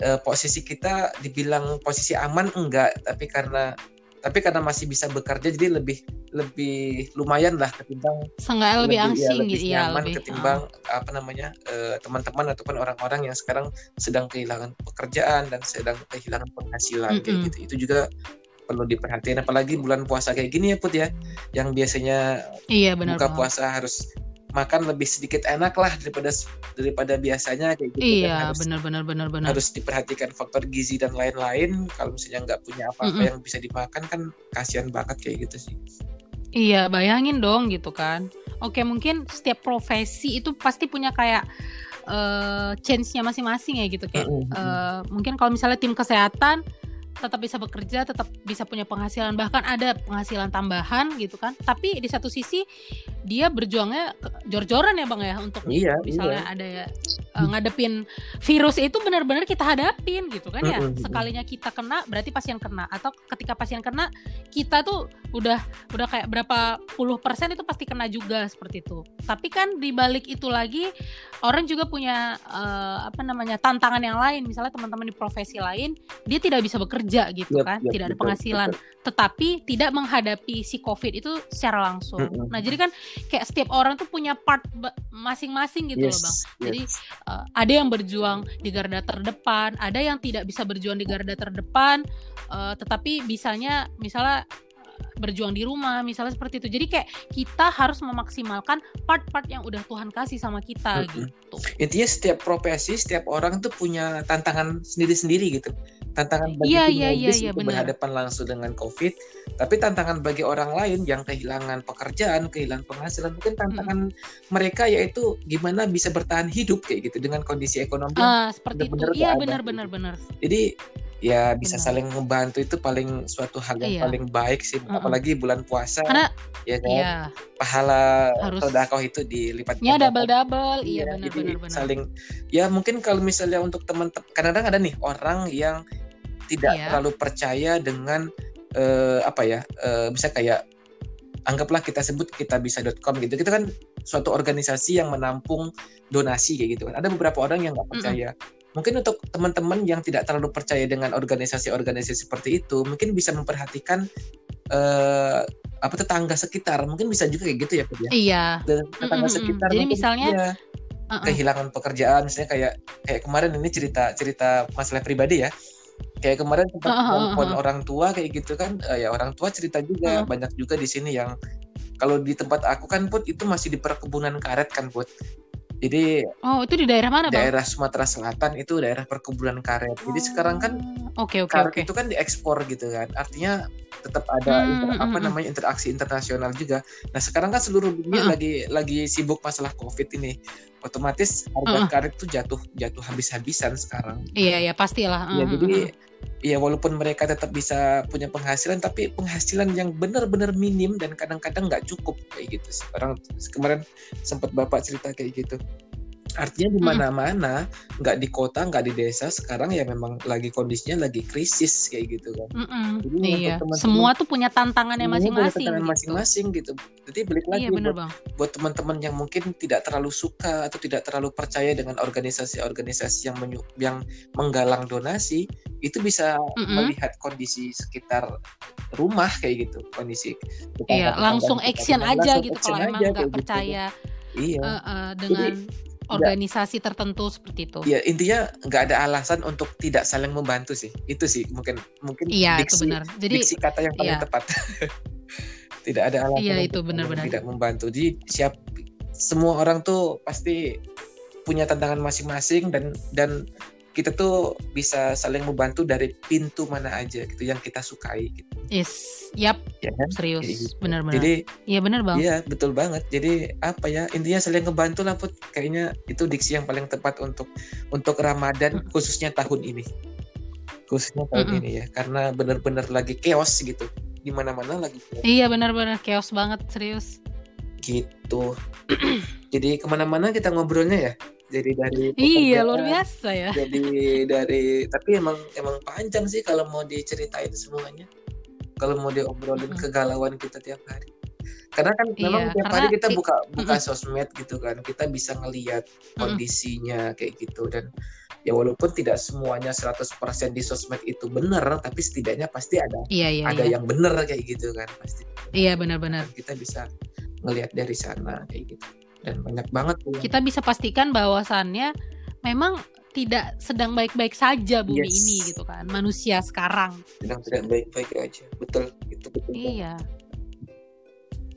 uh, posisi kita dibilang posisi aman enggak tapi karena tapi karena masih bisa bekerja jadi lebih lebih lumayan lah ketimbang Seenggaknya lebih, lebih angsing ya, gitu ya lebih ketimbang uh. apa namanya uh, teman-teman ataupun orang-orang yang sekarang sedang kehilangan pekerjaan dan sedang kehilangan penghasilan mm -hmm. kayak gitu itu juga perlu diperhatikan apalagi bulan puasa kayak gini ya put ya yang biasanya iya, benar buka puasa harus makan lebih sedikit enak lah daripada daripada biasanya kayak gitu iya benar benar benar benar harus diperhatikan faktor gizi dan lain-lain kalau misalnya nggak punya apa-apa mm -mm. yang bisa dimakan kan kasihan banget kayak gitu sih iya bayangin dong gitu kan oke mungkin setiap profesi itu pasti punya kayak uh, change-nya masing-masing ya gitu kayak mm -hmm. uh, mungkin kalau misalnya tim kesehatan tetap bisa bekerja, tetap bisa punya penghasilan, bahkan ada penghasilan tambahan gitu kan. Tapi di satu sisi dia berjuangnya jor-joran ya bang ya untuk iya, misalnya iya. ada ya uh, ngadepin virus itu benar-benar kita hadapin gitu kan ya. Sekalinya kita kena berarti pasien kena atau ketika pasien kena kita tuh udah udah kayak berapa puluh persen itu pasti kena juga seperti itu. Tapi kan di balik itu lagi orang juga punya uh, apa namanya tantangan yang lain. Misalnya teman-teman di profesi lain dia tidak bisa bekerja gitu yep, kan, yep, tidak ada penghasilan, betul. tetapi tidak menghadapi si covid itu secara langsung. Mm -hmm. Nah jadi kan kayak setiap orang tuh punya part masing-masing gitu yes, loh bang. Yes. Jadi uh, ada yang berjuang di garda terdepan, ada yang tidak bisa berjuang di garda terdepan, uh, tetapi bisanya misalnya eh, berjuang di rumah misalnya seperti itu jadi kayak kita harus memaksimalkan part-part yang udah Tuhan kasih sama kita mm -hmm. gitu intinya setiap profesi setiap orang tuh punya tantangan sendiri-sendiri gitu tantangan bagi yeah, yeah, yeah, yeah, itu berhadapan langsung dengan COVID, tapi tantangan bagi orang lain yang kehilangan pekerjaan, kehilangan penghasilan, mungkin tantangan hmm. mereka yaitu gimana bisa bertahan hidup kayak gitu dengan kondisi ekonomi. Uh, seperti itu, iya benar-benar benar. Jadi ya bisa benar. saling membantu itu paling suatu hal yang iya. paling baik sih, uh-uh. apalagi bulan puasa. Karena ya kan, iya. pahala sodakoh itu dilipat. Ya double double, iya, iya benar-benar. Saling ya mungkin kalau misalnya untuk teman-teman kadang-kadang ada nih orang yang tidak yeah. terlalu percaya dengan uh, apa ya uh, bisa kayak anggaplah kita sebut kita bisa.com gitu kita kan suatu organisasi yang menampung donasi kayak gitu kan ada beberapa orang yang nggak percaya mm -hmm. Mungkin untuk teman-teman yang tidak terlalu percaya dengan organisasi-organisasi seperti itu mungkin bisa memperhatikan uh, apa tetangga sekitar. Mungkin bisa juga kayak gitu ya Put, ya? Iya. Tetangga mm -hmm. sekitar jadi misalnya ya, uh -uh. kehilangan pekerjaan. Misalnya kayak kayak kemarin ini cerita cerita masalah pribadi ya. Kayak kemarin sempat uh, uh, uh, orang tua kayak gitu kan. Uh, ya orang tua cerita juga uh. banyak juga di sini yang kalau di tempat aku kan put itu masih di perkebunan karet kan put jadi oh itu di daerah mana bang? Daerah Sumatera Selatan itu daerah perkebunan karet. Oh. Jadi sekarang kan okay, okay, karet okay. itu kan diekspor gitu kan. Artinya tetap ada hmm, inter, hmm, apa hmm, namanya interaksi internasional juga. Nah sekarang kan seluruh dunia -uh. lagi lagi sibuk masalah COVID ini otomatis harga -uh. karet tuh jatuh jatuh habis-habisan sekarang. Iya iya pastilah. Uh -huh. Ya jadi ya walaupun mereka tetap bisa punya penghasilan tapi penghasilan yang benar-benar minim dan kadang-kadang nggak cukup kayak gitu. Orang kemarin sempat bapak cerita kayak gitu. Artinya di mana-mana, nggak di kota, nggak di desa, sekarang ya memang lagi kondisinya lagi krisis kayak gitu kan. Mm -mm. Jadi iya. Teman -teman, Semua tuh punya tantangannya masing-masing. Tantangan gitu. masing-masing gitu. Jadi balik lagi iya, bener, buat, bang. buat teman-teman yang mungkin tidak terlalu suka atau tidak terlalu percaya dengan organisasi-organisasi yang yang menggalang donasi, itu bisa mm -mm. melihat kondisi sekitar rumah kayak gitu, kondisi. Iya, langsung action aja gitu kalau emang nggak gitu. percaya. Gitu. Iya. Uh, uh, dengan Jadi, organisasi tertentu seperti itu. Ya intinya nggak ada alasan untuk tidak saling membantu sih. Itu sih mungkin mungkin iya, diksi, itu benar. Jadi diksi kata yang paling iya. tepat. tidak ada alasan iya, itu benar-benar tidak membantu. Jadi siap semua orang tuh pasti punya tantangan masing-masing dan dan kita tuh bisa saling membantu dari pintu mana aja gitu yang kita sukai gitu. Yes, yap, ya kan? serius, gitu. benar-benar. Jadi, iya benar bang. Iya betul banget. Jadi apa ya intinya saling membantu lah put. Kayaknya itu diksi yang paling tepat untuk untuk Ramadan hmm. khususnya tahun ini, khususnya tahun hmm. ini ya, karena benar-benar lagi chaos gitu. Di mana-mana lagi. Chaos. Iya benar-benar chaos banget serius. Gitu. Jadi ke mana-mana kita ngobrolnya ya jadi dari iya luar biasa ya jadi dari tapi emang emang panjang sih kalau mau diceritain semuanya kalau mau diobrolin mm -hmm. kegalauan kita tiap hari karena kan iya, memang tiap hari kita buka buka mm -hmm. sosmed gitu kan kita bisa ngelihat kondisinya mm -hmm. kayak gitu dan ya walaupun tidak semuanya 100% di sosmed itu benar tapi setidaknya pasti ada iya, iya, ada iya. yang benar kayak gitu kan pasti iya benar-benar kita bisa ngelihat dari sana kayak gitu dan banyak banget tuh. Kita bisa pastikan bahwasannya memang tidak sedang baik-baik saja bumi yes. ini gitu kan. Manusia sekarang. Sedang tidak baik-baik aja. Betul itu betul. Iya.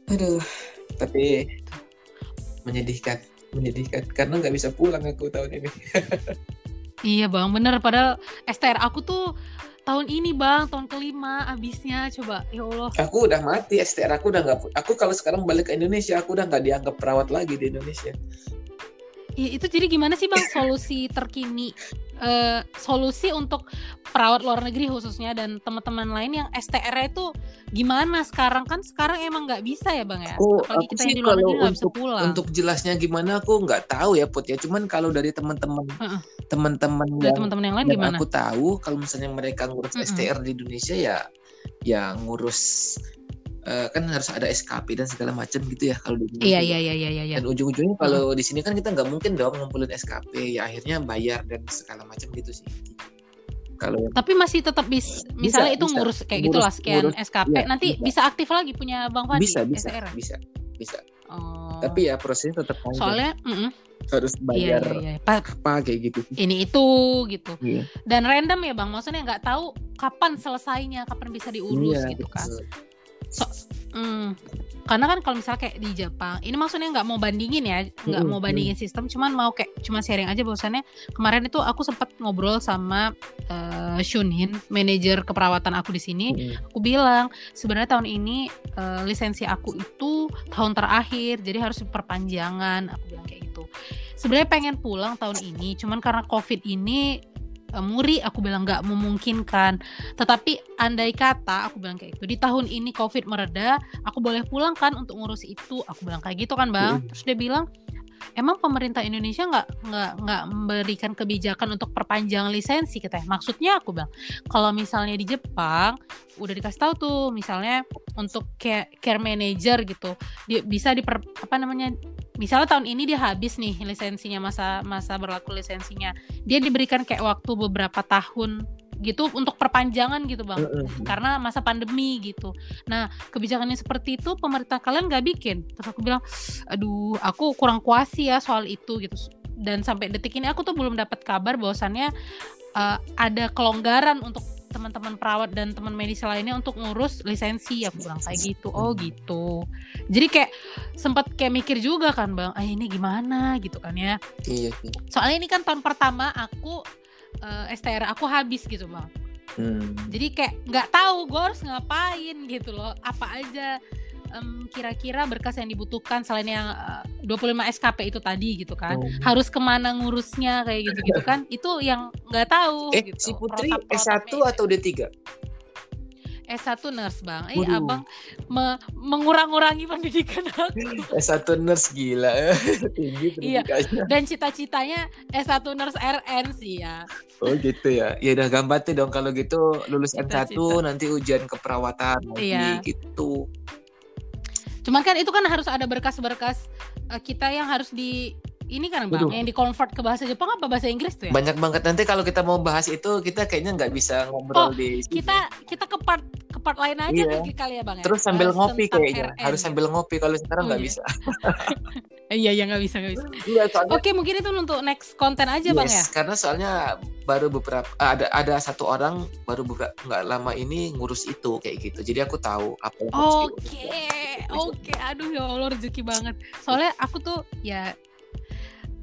Aduh tapi menyedihkan menyedihkan. Karena nggak bisa pulang aku tahun ini. Iya bang. Bener padahal STR aku tuh tahun ini bang tahun kelima abisnya coba. Ya Allah. Aku udah mati STR aku udah nggak aku kalau sekarang balik ke Indonesia aku udah nggak dianggap perawat lagi di Indonesia Ya, itu jadi gimana sih bang? Solusi terkini uh, solusi untuk perawat luar negeri khususnya dan teman-teman lain yang STR itu gimana sekarang? Kan sekarang emang nggak bisa ya bang ya? Aku, apalagi kita yang di luar negeri nggak bisa pulang. untuk jelasnya gimana aku nggak tahu ya put ya. Cuman kalau dari teman-teman uh-uh. teman-teman yang, teman-teman yang lain yang gimana? aku tahu kalau misalnya mereka ngurus uh-uh. STR di Indonesia ya ya ngurus uh, kan harus ada SKP dan segala macam gitu ya kalau di iya, iya iya iya iya iya dan ujung-ujungnya kalau hmm. di sini kan kita nggak mungkin dong ngumpulin SKP ya akhirnya bayar dan segala macam gitu sih kalau tapi masih tetap bis misalnya bisa, itu bisa. ngurus kayak ngurus, gitulah sekian ngurus, SKP ya, nanti bisa. bisa aktif lagi punya Bang Fadi bisa bisa SR. bisa bisa oh. tapi ya prosesnya tetap panjang soalnya mm -mm. harus iya, bayar iya, iya, iya. apa kayak gitu ini itu gitu iya. dan random ya bang maksudnya nggak tahu kapan selesainya kapan bisa diurus iya, gitu kan so, mm, karena kan kalau misalnya kayak di Jepang ini maksudnya nggak mau bandingin ya nggak mau bandingin sistem cuman mau kayak cuma sharing aja bahwasannya kemarin itu aku sempat ngobrol sama uh, Shunhin manajer keperawatan aku di sini. Aku bilang sebenarnya tahun ini uh, lisensi aku itu tahun terakhir jadi harus perpanjangan aku bilang kayak gitu. Sebenarnya pengen pulang tahun ini cuman karena covid ini muri aku bilang nggak memungkinkan. Tetapi andai kata aku bilang kayak gitu di tahun ini covid mereda aku boleh pulang kan untuk ngurus itu. Aku bilang kayak gitu kan bang. Terus dia bilang emang pemerintah Indonesia nggak nggak nggak memberikan kebijakan untuk perpanjangan lisensi kita ya maksudnya aku bilang kalau misalnya di Jepang udah dikasih tahu tuh misalnya untuk care, care manager gitu dia bisa diper apa namanya misalnya tahun ini dia habis nih lisensinya masa masa berlaku lisensinya. Dia diberikan kayak waktu beberapa tahun gitu untuk perpanjangan gitu bang. Karena masa pandemi gitu. Nah kebijakannya seperti itu pemerintah kalian nggak bikin. Terus aku bilang aduh aku kurang kuasi ya soal itu gitu. Dan sampai detik ini aku tuh belum dapat kabar bahwasannya uh, ada kelonggaran untuk teman-teman perawat dan teman medis lainnya untuk ngurus lisensi. Aku bilang kayak gitu. Oh gitu. Jadi kayak sempat kayak mikir juga kan bang ah ini gimana? gitu kan ya. Iya. Soalnya ini kan tahun pertama aku uh, eh, STR aku habis gitu bang hmm. jadi kayak nggak tahu gue harus ngapain gitu loh apa aja um, kira-kira berkas yang dibutuhkan selain yang uh, 25 SKP itu tadi gitu kan oh. harus ke mana ngurusnya kayak gitu-gitu kan itu yang nggak tahu eh gitu. si Putri S1 atau D3 S1 nurse bang, eh Waduh. abang me mengurang-urangi pendidikan aku. S1 nurse gila, tinggi Iya. Dan cita-citanya S1 nurse RN sih ya. Oh gitu ya, ya udah gambar dong kalau gitu lulus Cita -cita. nanti ujian keperawatan lagi iya. gitu. Cuman kan itu kan harus ada berkas-berkas uh, kita yang harus di ini kan bang, Waduh. yang di convert ke bahasa Jepang apa bahasa Inggris tuh ya? Banyak banget nanti kalau kita mau bahas itu kita kayaknya nggak bisa ngobrol oh, di. Sini. Kita kita ke part ke part lain aja iya. kali ya bang. Ya? Terus sambil bahas ngopi kayaknya, RN. harus sambil ngopi kalau sekarang nggak oh, iya. bisa. iya iya nggak bisa nggak bisa. Iya, soalnya, Oke mungkin itu untuk next konten aja yes, bang ya. Karena soalnya baru beberapa ada ada satu orang baru beberapa nggak lama ini ngurus itu kayak gitu. Jadi aku tahu apa yang Oke oke, aduh ya Allah rezeki banget. Soalnya aku tuh ya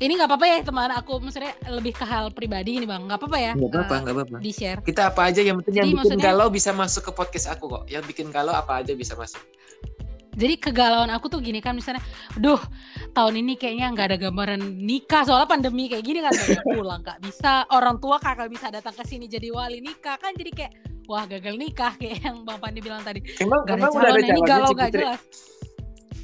ini nggak apa-apa ya teman aku maksudnya lebih ke hal pribadi ini bang. Nggak apa-apa ya nggak apa-apa nggak apa-apa. di share kita apa aja yang penting yang bikin maksudnya, galau bisa masuk ke podcast aku kok. Yang bikin galau apa aja bisa masuk. Jadi kegalauan aku tuh gini kan misalnya duh tahun ini kayaknya nggak ada gambaran nikah soalnya pandemi kayak gini kan pulang nggak bisa. Orang tua kakak bisa datang ke sini jadi wali nikah kan jadi kayak wah gagal nikah kayak yang bang Pandi bilang tadi. Emang, gak emang ada calon, udah ada ini galau nggak jelas.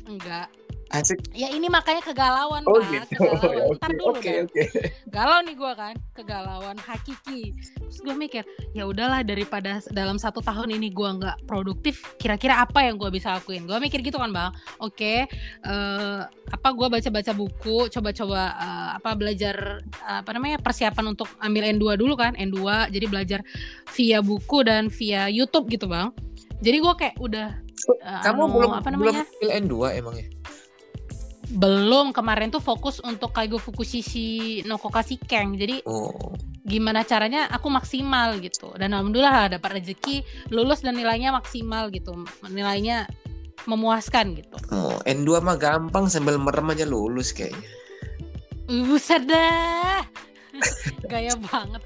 Enggak Asik. Ya ini makanya kegalauan oh, pak, gitu. kegalauan. Ntar dulu okay, Okay. Galau nih gue kan, kegalauan hakiki. Terus gue mikir, ya udahlah daripada dalam satu tahun ini gue nggak produktif, kira-kira apa yang gue bisa lakuin? Gue mikir gitu kan bang. Oke, okay, uh, eh, apa gue baca-baca buku, coba-coba uh, apa belajar uh, apa namanya persiapan untuk ambil N2 dulu kan, N2. Jadi belajar via buku dan via YouTube gitu bang. Jadi gue kayak udah uh, kamu anu, belum apa namanya? belum N2 emang ya? Belum kemarin tuh fokus untuk Kaigo Fukushishi no Kokashiken jadi oh. gimana caranya aku maksimal gitu dan alhamdulillah dapat rezeki lulus dan nilainya maksimal gitu nilainya memuaskan gitu. Oh, N2 mah gampang sambil merem aja lulus kayaknya. Buset dah. Gaya banget.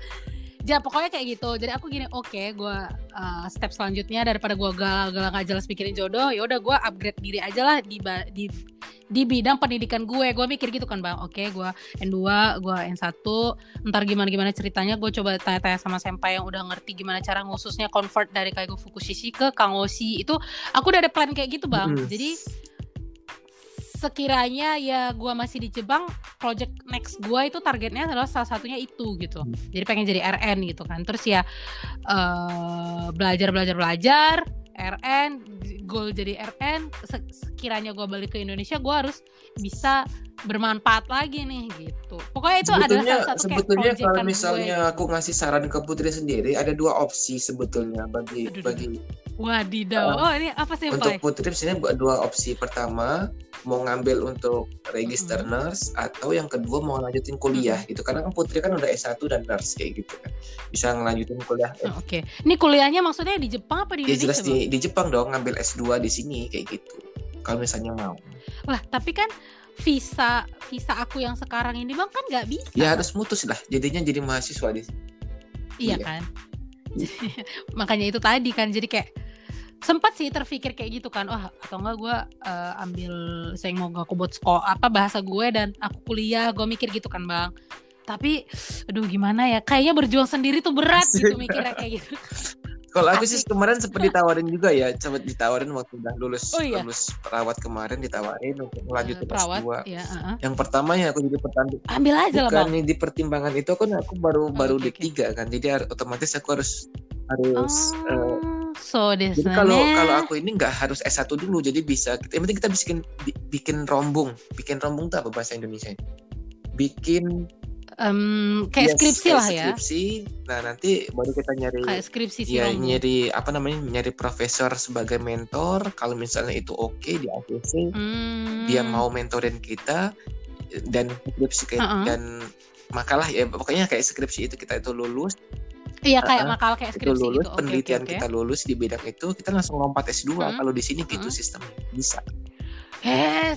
Ya pokoknya kayak gitu. Jadi aku gini, oke, okay, gue uh, step selanjutnya daripada gue gagal gak jelas mikirin jodoh, ya udah gue upgrade diri aja lah di di di bidang pendidikan gue. Gue mikir gitu kan bang. Oke, okay, gue N2, gue N1. Ntar gimana gimana ceritanya, gue coba tanya-tanya sama senpai yang udah ngerti gimana cara ngususnya convert dari Kaigo Fukushishi ke Kangoshi. Itu aku udah ada plan kayak gitu bang. Hmm. Jadi sekiranya ya gue masih di Jepang project next gue itu targetnya adalah salah satunya itu gitu hmm. jadi pengen jadi RN gitu kan terus ya uh, belajar belajar belajar RN goal jadi RN sekiranya gue balik ke Indonesia gue harus bisa bermanfaat lagi nih gitu pokoknya itu sebetulnya, adalah salah satu sebetulnya kalau kan misalnya gue. aku ngasih saran ke Putri sendiri ada dua opsi sebetulnya bagi Aduh, bagi Wadidaw. Uh, oh, ini apa sih, Untuk Putri buat dua opsi. Pertama, mau ngambil untuk register mm-hmm. nurse atau yang kedua mau lanjutin kuliah mm-hmm. gitu. Karena kan Putri kan udah S1 dan nurse kayak gitu kan. Bisa ngelanjutin kuliah. Oh, Oke. Okay. Ini kuliahnya maksudnya di Jepang apa di Indonesia? Ya jelas di, di Jepang dong, ngambil S2 di sini kayak gitu. Kalau misalnya mau. Wah, tapi kan visa visa aku yang sekarang ini bang kan nggak bisa. Ya harus mutus lah. Jadinya jadi mahasiswa di sini. Iya, iya. kan. Makanya itu tadi kan jadi kayak sempat sih terpikir kayak gitu kan wah atau enggak gue uh, ambil saya mau aku buat sekolah apa bahasa gue dan aku kuliah gue mikir gitu kan bang tapi aduh gimana ya kayaknya berjuang sendiri tuh berat gitu mikirnya kayak gitu kalau aku sih kemarin sempat ditawarin juga ya, sempat ditawarin waktu udah lulus oh, iya? lulus perawat kemarin ditawarin untuk melanjutkan uh, perawat, S2. Ya, uh -huh. Yang pertama ya aku jadi petani. Ambil aja lah, Bang. di pertimbangan itu kan aku baru oh, baru okay, D3 kan. Jadi otomatis aku harus harus oh. uh, So Jadi kalau kalau aku ini nggak harus S1 dulu, jadi bisa. Yang penting kita bikin bikin rombung. Bikin rombung itu apa bahasa Indonesia? Bikin um, kayak yes, skripsi kayak lah ya. Skripsi. Nah nanti baru kita nyari. Kayak skripsi sih. Ya nyari apa namanya nyari profesor sebagai mentor. Kalau misalnya itu oke okay, di ACC, hmm. dia mau mentorin kita dan skripsi kayak uh -uh. dan makalah ya pokoknya kayak skripsi itu kita itu lulus Iya kayak uh, makal kayak skripsi itu lulus, gitu. penelitian okay, okay, kita lulus di bidang itu, kita langsung lompat S2. Hmm. Kalau di sini gitu hmm. sistemnya. Bisa. Eh,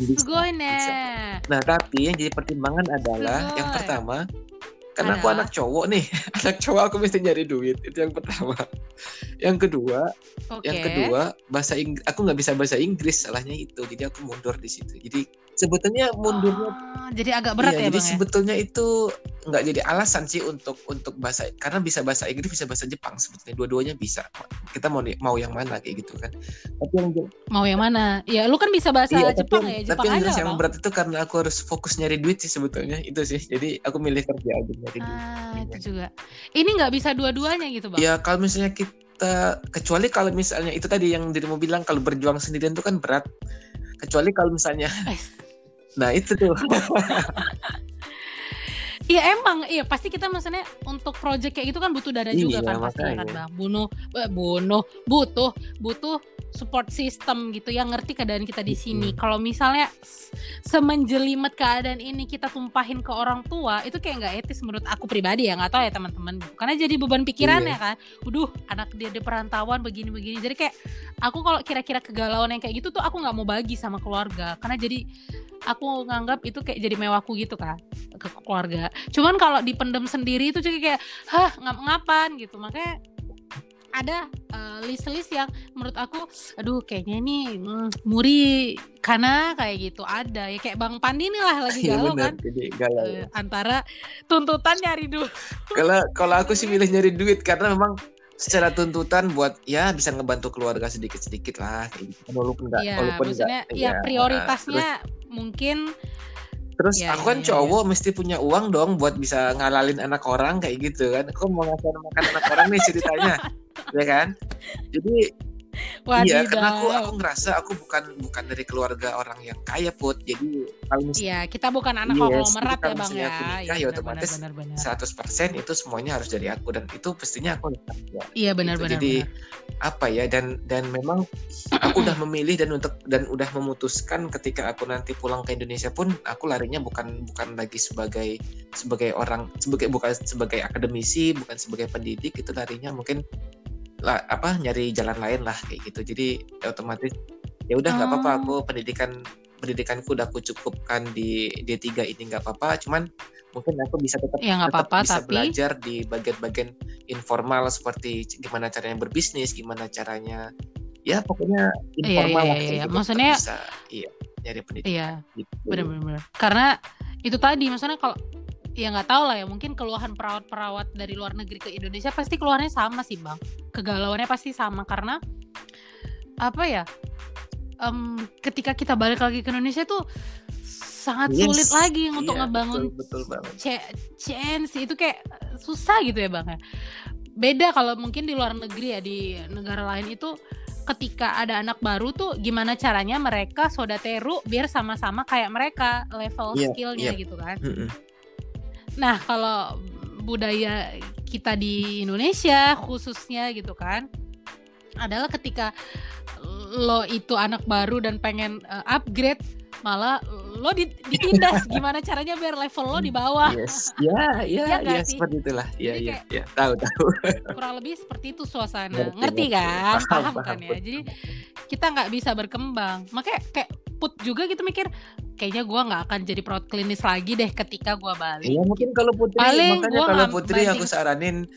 nih. Nah, tapi yang jadi pertimbangan adalah Sugoi. yang pertama karena aku anak cowok nih, anak cowok aku mesti nyari duit. Itu yang pertama. Yang kedua, okay. yang kedua bahasa Inggris aku nggak bisa bahasa Inggris, salahnya itu. Jadi aku mundur di situ. Jadi sebetulnya mundurnya oh, jadi agak berat iya, ya jadi bang, ya? sebetulnya ya? itu nggak jadi alasan sih untuk untuk bahasa karena bisa bahasa Inggris bisa bahasa Jepang sebetulnya. Dua-duanya bisa. Kita mau mau yang mana kayak gitu kan. Tapi yang mau yang mana? Ya lu kan bisa bahasa iya, Jepang tapi, ya? Jepang tapi yang aja yang berat itu karena aku harus fokus nyari duit sih sebetulnya. Itu sih. Jadi aku milih kerja aja nyari ah, duit itu juga. Ini nggak bisa dua-duanya gitu bang? Ya kalau misalnya kita kecuali kalau misalnya itu tadi yang dirimu bilang kalau berjuang sendirian itu kan berat kecuali kalau misalnya Nah itu tuh. Iya emang, iya pasti kita maksudnya untuk project kayak gitu kan butuh dana juga iya, kan pasti kan bang. Bunuh, bunuh, butuh, butuh support system gitu yang ngerti keadaan kita di sini. Hmm. Kalau misalnya semenjelimet keadaan ini kita tumpahin ke orang tua, itu kayak nggak etis menurut aku pribadi ya nggak tahu ya teman-teman. Karena jadi beban pikiran iya. ya kan. Uduh, anak dia di perantauan begini-begini. Jadi kayak aku kalau kira-kira kegalauan yang kayak gitu tuh aku nggak mau bagi sama keluarga karena jadi aku nganggap itu kayak jadi mewahku gitu kan ke keluarga cuman kalau dipendem sendiri itu juga kayak hah ngap ngapan gitu makanya ada uh, list-list yang menurut aku aduh kayaknya ini mm, muri karena kayak gitu ada ya kayak Bang Pandi nih lah lagi iya, galau kan jadi galau. Uh, antara tuntutan nyari duit kalau kalau aku sih milih nyari duit karena memang secara tuntutan buat ya bisa ngebantu keluarga sedikit-sedikit lah gitu. Walaupun enggak ya, walaupun maksudnya enggak, ya, ya prioritasnya terus, mungkin Terus ya, aku kan ya, cowok ya. mesti punya uang dong buat bisa ngalalin anak orang kayak gitu kan. Aku mau ngasih makan anak orang nih ceritanya. ya kan? Jadi Wadidaw. Iya, karena aku aku ngerasa aku bukan bukan dari keluarga orang yang kaya put. Jadi kalau misalnya Iya, kita bukan anak yes, konglomerat ya bang ya. Aku nikah ya, ya otomatis seratus persen itu semuanya harus dari aku dan itu pastinya aku ya. Iya benar-benar. Gitu. Jadi benar. apa ya dan dan memang aku udah memilih dan untuk dan udah memutuskan ketika aku nanti pulang ke Indonesia pun aku larinya bukan bukan lagi sebagai sebagai orang sebagai bukan sebagai akademisi bukan sebagai pendidik itu larinya mungkin lah, apa nyari jalan lain lah kayak gitu jadi ya otomatis ya udah nggak oh. apa-apa aku pendidikan pendidikanku udah aku cukupkan di D3 ini nggak apa-apa cuman mungkin aku bisa tetap, ya, tetap apa -apa, bisa tapi... belajar di bagian-bagian informal seperti gimana caranya berbisnis gimana caranya ya pokoknya iya, informal iya, iya, iya, iya. maksudnya bisa iya nyari pendidikan iya gitu. benar-benar karena itu tadi maksudnya kalau ya nggak tahu lah ya mungkin keluhan perawat-perawat dari luar negeri ke Indonesia pasti keluarnya sama sih bang kegalauannya pasti sama karena apa ya um, ketika kita balik lagi ke Indonesia tuh sangat yes. sulit lagi untuk iya, ngebangun betul, betul chance itu kayak susah gitu ya bang ya beda kalau mungkin di luar negeri ya di negara lain itu ketika ada anak baru tuh gimana caranya mereka sodateru biar sama-sama kayak mereka level yeah, skillnya yeah. gitu kan mm -hmm. Nah kalau budaya kita di Indonesia khususnya gitu kan adalah ketika lo itu anak baru dan pengen uh, upgrade malah lo ditindas. Gimana caranya biar level lo di bawah? Yes. Ya ya ya, ya seperti itulah. Ya ya ya. Tahu tahu. kurang lebih seperti itu suasana. Ngerti, ngerti kan? Paham, paham, paham kan ya jadi kita nggak bisa berkembang. Makanya kayak put juga gitu mikir kayaknya gue nggak akan jadi perawat klinis lagi deh ketika gue balik. Iya mungkin kalau putri Paling makanya kalau putri aku saranin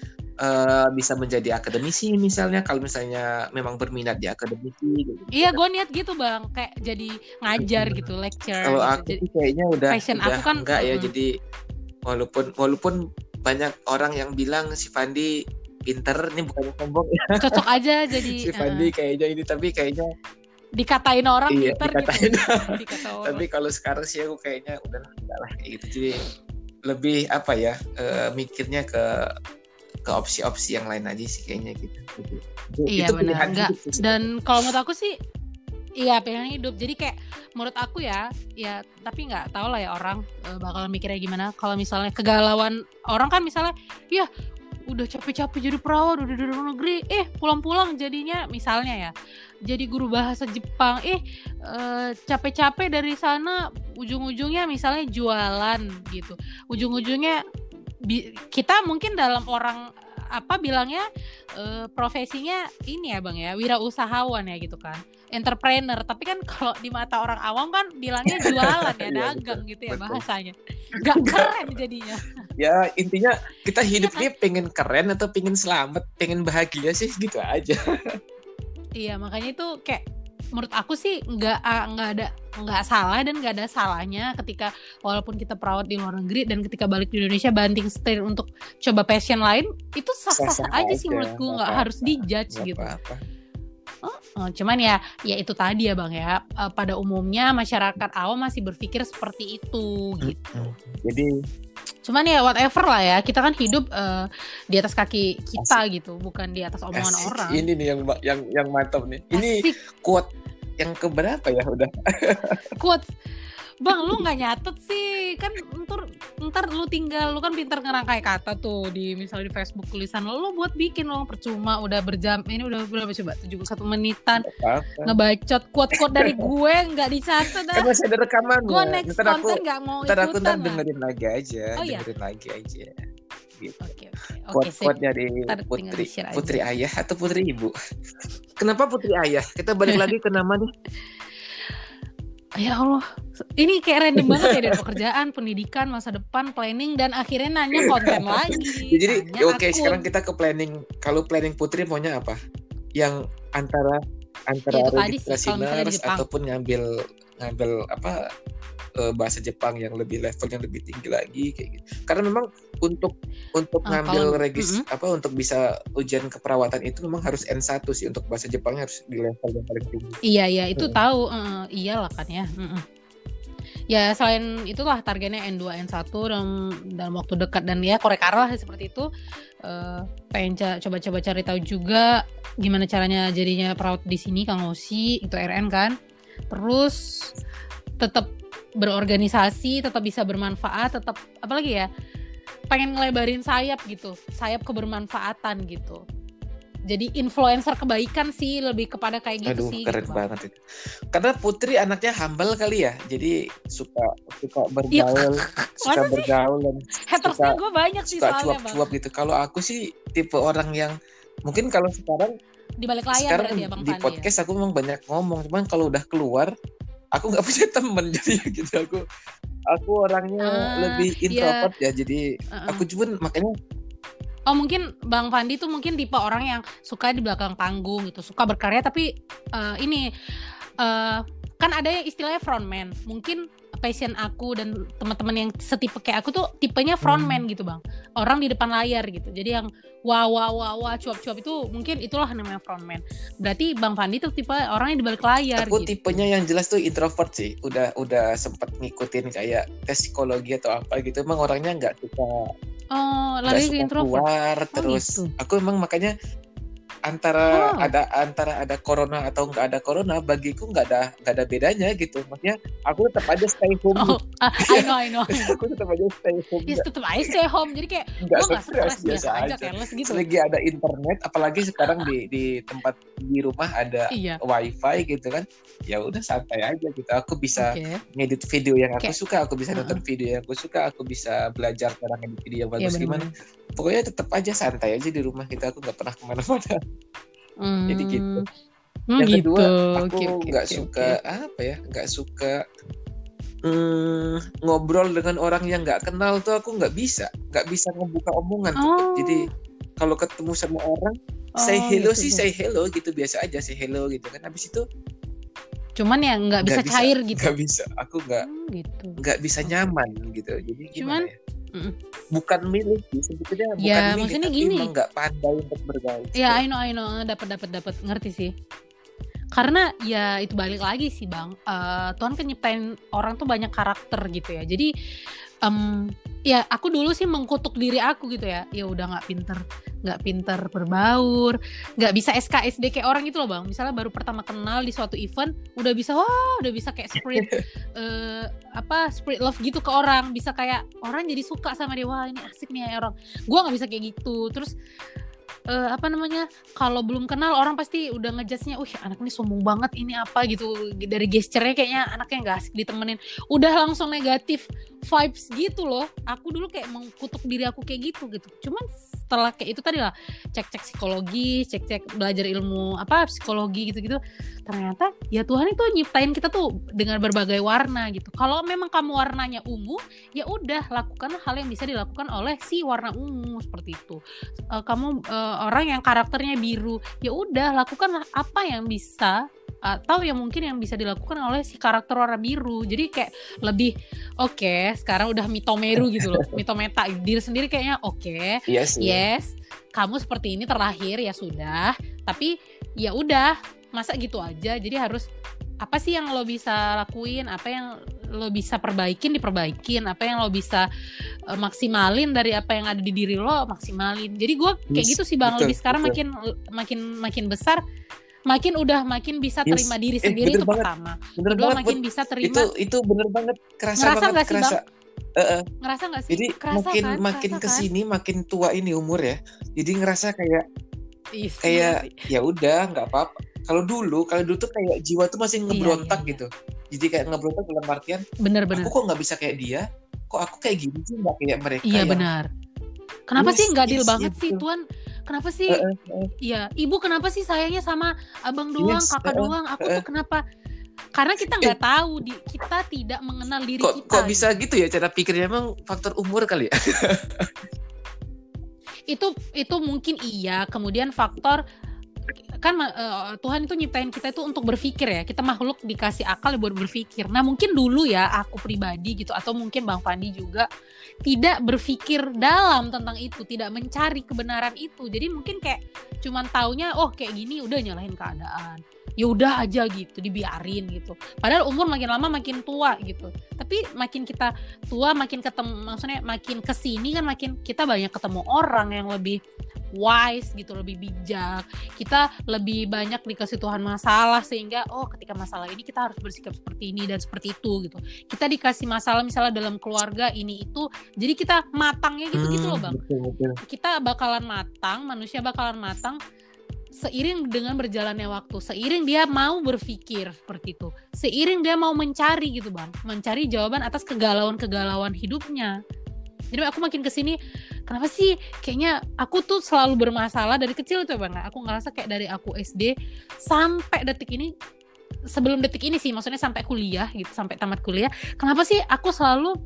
uh, bisa menjadi akademisi misalnya kalau misalnya memang berminat di akademisi gitu. Iya, gue niat gitu bang, kayak jadi ngajar gitu, lecture. Kalau gitu. aku jadi, kayaknya udah, passion udah aku kan enggak ya, jadi walaupun walaupun banyak orang yang bilang si Fandi pinter, ini bukan sombong ya. Cocok aja jadi. si Fandi uh, kayaknya ini tapi kayaknya dikatain orang iya, pinter dikatain gitu. Dikata tapi kalau sekarang sih aku kayaknya udah enggak lah kayak gitu jadi lebih apa ya uh, mikirnya ke ke opsi-opsi yang lain aja sih kayaknya gitu. Iya itu benar. Enggak. Dan kalau menurut aku sih Iya pilihan hidup. Jadi kayak menurut aku ya, ya tapi nggak tahu lah ya orang uh, bakal mikirnya gimana. Kalau misalnya kegalauan orang kan misalnya, ya udah capek-capek jadi perawat udah di luar negeri, eh pulang-pulang jadinya misalnya ya, jadi guru bahasa Jepang, eh uh, capek-capek dari sana ujung-ujungnya misalnya jualan gitu, ujung-ujungnya kita mungkin dalam orang apa bilangnya uh, profesinya ini ya bang ya wirausahawan ya gitu kan. Entrepreneur tapi kan kalau di mata orang awam kan bilangnya jualan ya iya, dagang gitu ya bahasanya. Nggak keren jadinya. Ya intinya kita hidup iya, ini pengen keren atau pengen selamat pengen bahagia sih gitu aja. Iya makanya itu kayak menurut aku sih nggak ah, nggak ada nggak salah dan nggak ada salahnya ketika walaupun kita perawat di luar negeri dan ketika balik di Indonesia banting setir untuk coba passion lain itu sah-sah aja, aja sih menurutku nggak harus dijudge gitu. Apa-apa. Oh, cuman ya ya itu tadi ya bang ya uh, pada umumnya masyarakat awam masih berpikir seperti itu gitu. Jadi cuman ya whatever lah ya kita kan hidup uh, di atas kaki kita Asik. gitu bukan di atas omongan Asik. orang. Ini nih yang yang yang mantap nih. Ini Asik. quote yang keberapa ya udah? quote Bang, lu nggak nyatet sih? Kan ntar, ntar lu tinggal, lu kan pintar ngerangkai kata tuh di misalnya di Facebook tulisan lu buat bikin lo percuma udah berjam, ini udah berapa coba? 71 menitan ngebacot quote-quote dari gue nggak dicatat dah. Kan masih ada rekaman Gue next ntar konten nggak mau ntar aku ntar dengerin lagi aja, oh, iya? dengerin lagi aja. Gitu. Oke, oke. Quote-quote dari Putri, Putri Ayah atau Putri Ibu. Kenapa Putri Ayah? Kita balik lagi ke nama nih ya Allah. Ini kayak random banget ya dari pekerjaan pendidikan masa depan planning dan akhirnya nanya konten lagi. Ya, jadi oke okay, sekarang kita ke planning. Kalau planning putri maunya apa? Yang antara antara ya, registrasi nurse ataupun ngambil ngambil apa uh, bahasa Jepang yang lebih level yang lebih tinggi lagi kayak gitu. Karena memang untuk untuk uh, ngambil kalau, regis uh -huh. apa untuk bisa ujian keperawatan itu memang harus N1 sih untuk bahasa Jepangnya harus di level yang paling tinggi. Iya iya itu hmm. tahu uh, iyalah kan ya. Uh -uh. Ya selain itulah targetnya N2 N1 dalam dalam waktu dekat dan ya korek-korek lah seperti itu. Uh, pengen coba-coba cari tahu juga gimana caranya jadinya perawat di sini Kang Osi itu RN kan. Terus tetap berorganisasi, tetap bisa bermanfaat, tetap apalagi ya pengen ngelebarin sayap gitu, sayap kebermanfaatan gitu. Jadi influencer kebaikan sih lebih kepada kayak gitu Aduh, sih. keren gitu, banget itu. Karena Putri anaknya humble kali ya, jadi suka suka bergaul, suka bergaul dan hatersnya gue banyak sih suka cuap-cuap gitu. Kalau aku sih tipe orang yang mungkin kalau sekarang di balik layar sekarang ya, Bang di Fandi, ya? podcast ya? aku memang banyak ngomong cuman kalau udah keluar aku nggak punya temen jadi gitu aku aku orangnya uh, lebih iya. introvert yeah. ya jadi uh -uh. aku cuma makanya Oh mungkin Bang Fandi tuh mungkin tipe orang yang suka di belakang panggung gitu, suka berkarya tapi uh, ini uh, kan ada yang istilahnya frontman. Mungkin passion aku dan teman-teman yang setipe kayak aku tuh tipenya frontman hmm. gitu bang, orang di depan layar gitu. Jadi yang wah wah wah wah cuap-cuap itu mungkin itulah namanya frontman. Berarti Bang Fandi tuh tipe orang yang di balik layar. Aku gitu. tipenya yang jelas tuh introvert sih. Udah udah sempet ngikutin kayak tes psikologi atau apa gitu. Emang orangnya nggak suka Oh, lari ke introvert. Keluar, oh, terus gitu. aku emang makanya antara oh. ada antara ada corona atau nggak ada corona bagiku nggak ada nggak ada bedanya gitu. Maksudnya aku tetap aja stay home. Oh, uh, I know I know. Aku tetap aja stay home. Yes tetap aja stay home. Jadi kayak nggak nggak stres biasa aja, aja. gitu. Selagi ada internet apalagi sekarang di di tempat di rumah ada iya. wifi gitu kan ya udah santai aja gitu. Aku bisa okay. ngedit video yang aku okay. suka aku bisa uh -huh. nonton video yang aku suka aku bisa belajar cara ngedit video yang bagus. Yeah, gimana pokoknya tetap aja santai aja di rumah kita aku nggak pernah ke mana-mana hmm. jadi gitu hmm, yang gitu. kedua aku nggak okay, okay, suka okay. apa ya nggak suka hmm, ngobrol dengan orang yang nggak kenal tuh aku nggak bisa nggak bisa ngebuka omongan oh. tuh jadi kalau ketemu sama orang oh, say hello gitu, sih say hello gitu biasa aja say hello gitu kan habis itu cuman ya nggak bisa, bisa cair gitu nggak bisa aku nggak hmm, gitu. nggak bisa nyaman gitu jadi cuman ya? Bukan milik sih sebetulnya ya, bukan milik maksudnya tapi gini. nggak pandai untuk bergaul. Ya I know I know. Dapat dapat dapat ngerti sih. Karena ya itu balik lagi sih bang. Uh, Tuhan kan nyiptain orang tuh banyak karakter gitu ya. Jadi um, ya aku dulu sih mengkutuk diri aku gitu ya. Ya udah nggak pinter nggak pinter berbaur nggak bisa SKSD kayak orang itu loh bang. Misalnya baru pertama kenal di suatu event udah bisa wah udah bisa kayak spirit uh, apa spirit love gitu ke orang. Bisa kayak orang jadi suka sama dia. Wah ini asik nih ya orang. Gue nggak bisa kayak gitu. Terus uh, apa namanya kalau belum kenal orang pasti udah ngejudge-nya, uh anak ini sombong banget ini apa? gitu. Dari gesturnya kayaknya anaknya nggak asik ditemenin. Udah langsung negatif vibes gitu loh. Aku dulu kayak mengkutuk diri aku kayak gitu gitu. Cuman setelah kayak itu tadi lah cek-cek psikologi cek-cek belajar ilmu apa psikologi gitu-gitu ternyata ya Tuhan itu nyiptain kita tuh dengan berbagai warna gitu. Kalau memang kamu warnanya ungu ya udah lakukan hal yang bisa dilakukan oleh si warna ungu seperti itu. Uh, kamu uh, orang yang karakternya biru ya udah lakukan apa yang bisa atau yang mungkin yang bisa dilakukan oleh si karakter warna biru. Jadi kayak lebih oke okay, sekarang udah mitomeru gitu loh. Mitometa diri sendiri kayaknya oke. Okay, yes, yes kamu seperti ini terlahir ya sudah. Tapi ya udah masa gitu aja jadi harus apa sih yang lo bisa lakuin apa yang lo bisa perbaikin diperbaikin apa yang lo bisa uh, maksimalin dari apa yang ada di diri lo maksimalin jadi gue kayak yes, gitu sih bang betul, lebih sekarang betul. makin makin makin besar makin udah makin bisa terima yes. diri eh, sendiri eh, itu banget. pertama bener kedua banget, makin bisa terima itu itu bener banget kerasa ngerasa banget gak sih kerasa bang? Uh, uh. ngerasa gak sih jadi kerasa makin kan? makin kerasa ke sini kan? makin tua ini umur ya jadi ngerasa kayak Isi, kayak ya udah nggak apa-apa kalau dulu kalau dulu tuh kayak jiwa tuh masih iya, ngebrontak iya, iya, gitu. Jadi kayak ngebrontak dalam artian bener-bener aku kok nggak bisa kayak dia? Kok aku kayak gini sih nggak kayak mereka iya yang... benar. Kenapa yes, sih nggak deal yes, banget yes, sih tuan? Kenapa sih iya uh, uh, uh. ibu kenapa sih sayangnya sama abang doang yes, kakak uh, doang? Aku uh, tuh kenapa? Karena kita nggak eh, tahu di kita tidak mengenal diri kok, kita. kok bisa gitu ya cara pikirnya? Emang faktor umur kali ya? Itu itu mungkin iya. Kemudian faktor kan uh, Tuhan itu nyiptain kita itu untuk berpikir ya. Kita makhluk dikasih akal buat berpikir. Nah mungkin dulu ya aku pribadi gitu atau mungkin Bang Fandi juga tidak berpikir dalam tentang itu tidak mencari kebenaran itu. Jadi mungkin kayak cuman taunya oh kayak gini udah nyalahin keadaan ya udah aja gitu dibiarin gitu. Padahal umur makin lama makin tua gitu. Tapi makin kita tua makin ketemu maksudnya makin ke sini kan makin kita banyak ketemu orang yang lebih wise gitu lebih bijak. Kita lebih banyak dikasih Tuhan masalah sehingga oh ketika masalah ini kita harus bersikap seperti ini dan seperti itu gitu. Kita dikasih masalah misalnya dalam keluarga ini itu jadi kita matangnya gitu gitu loh bang. kita bakalan matang manusia bakalan matang seiring dengan berjalannya waktu, seiring dia mau berpikir seperti itu, seiring dia mau mencari gitu bang, mencari jawaban atas kegalauan-kegalauan hidupnya. jadi aku makin ke sini kenapa sih? Kayaknya aku tuh selalu bermasalah dari kecil tuh bang aku ngerasa kayak dari aku SD sampai detik ini sebelum detik ini sih maksudnya sampai kuliah gitu sampai tamat kuliah kenapa sih aku selalu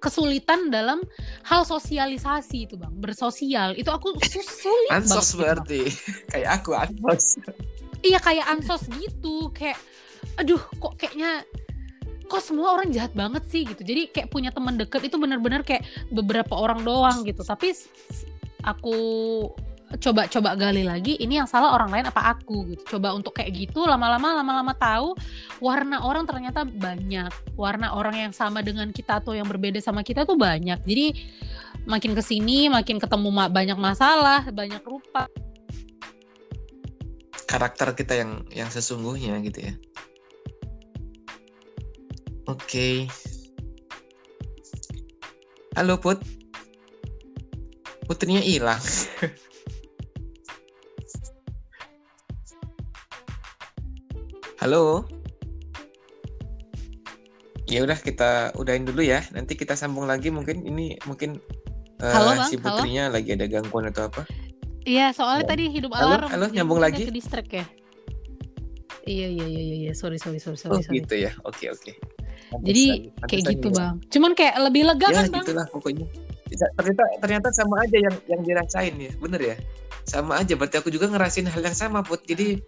kesulitan dalam hal sosialisasi itu bang. Bersosial. Itu aku sulit ansos banget berarti. Kayak aku ansos. Iya kayak ansos gitu. Kayak aduh kok kayaknya kok semua orang jahat banget sih gitu. Jadi kayak punya teman deket itu benar-benar kayak beberapa orang doang gitu. Tapi aku coba coba gali lagi ini yang salah orang lain apa aku gitu. Coba untuk kayak gitu lama-lama lama-lama tahu warna orang ternyata banyak. Warna orang yang sama dengan kita atau yang berbeda sama kita tuh banyak. Jadi makin ke sini makin ketemu banyak masalah banyak rupa. Karakter kita yang yang sesungguhnya gitu ya. Oke. Okay. halo put. Putrinya hilang Halo. Ya udah kita udahin dulu ya. Nanti kita sambung lagi mungkin ini mungkin uh, halo, bang, si putrinya halo? lagi ada gangguan atau apa? Iya, soalnya ya. tadi hidup halo, alarm. Halo, nyambung lagi. Ke distrik ya. Iya, iya, iya, iya, iya. Sorry, sorry, sorry, sorry. Oh, sorry. gitu ya. Oke, oke. Jadi lagi. kayak gitu, ya. Bang. Cuman kayak lebih lega ya, kan, Bang? gitulah pokoknya. Ternyata ternyata sama aja yang yang dirasain ya. Bener ya? Sama aja berarti aku juga ngerasain hal yang sama, Put. Jadi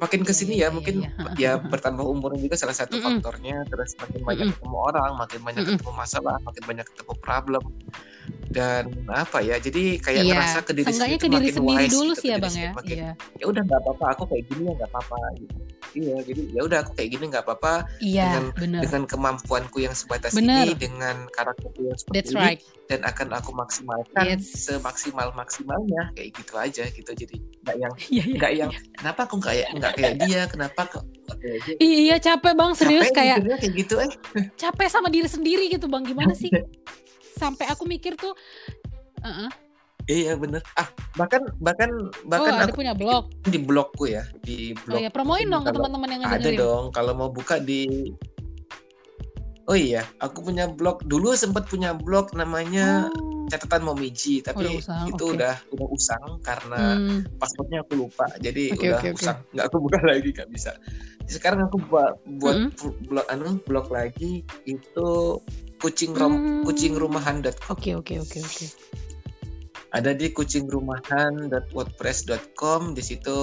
makin ke sini ya, ya mungkin ya, ya bertambah umur juga salah satu faktornya terus makin banyak ketemu orang makin banyak ketemu masalah makin banyak ketemu problem dan apa ya jadi kayak iya. ngerasa ke diri sendiri ke diri sendiri dulu gitu, sih ya bang ya makin, iya. ya udah nggak apa-apa aku kayak gini ya nggak apa-apa gitu iya jadi ya udah aku kayak gini nggak apa-apa iya, dengan bener. dengan kemampuanku yang sebatas bener. ini dengan karakterku yang seperti That's ini right. dan akan aku maksimalkan yes. semaksimal maksimalnya kayak gitu aja gitu jadi nggak yang iya, iya. nggak yang kenapa aku nggak nggak kayak dia kenapa kok Iya capek bang serius capek kayak kayak gitu eh capek sama diri sendiri gitu bang gimana sih sampai aku mikir tuh uh -uh. Iya bener. Ah bahkan bahkan bahkan oh, aku punya blog di blogku ya di blog. Oh ya promoin dong ke teman-teman yang ada dong. Kalau mau buka di Oh iya, aku punya blog dulu sempat punya blog namanya oh. catatan Momiji, tapi udah usang, itu okay. udah udah usang karena hmm. passwordnya aku lupa, jadi okay, udah okay, usang, okay. nggak aku buka lagi nggak bisa. Sekarang aku buat buat hmm. blog anu blog lagi itu kucing rom hmm. kucing rumahan Oke okay, oke okay, oke okay, oke. Okay. Ada di kucingrumahan.wordpress.com di situ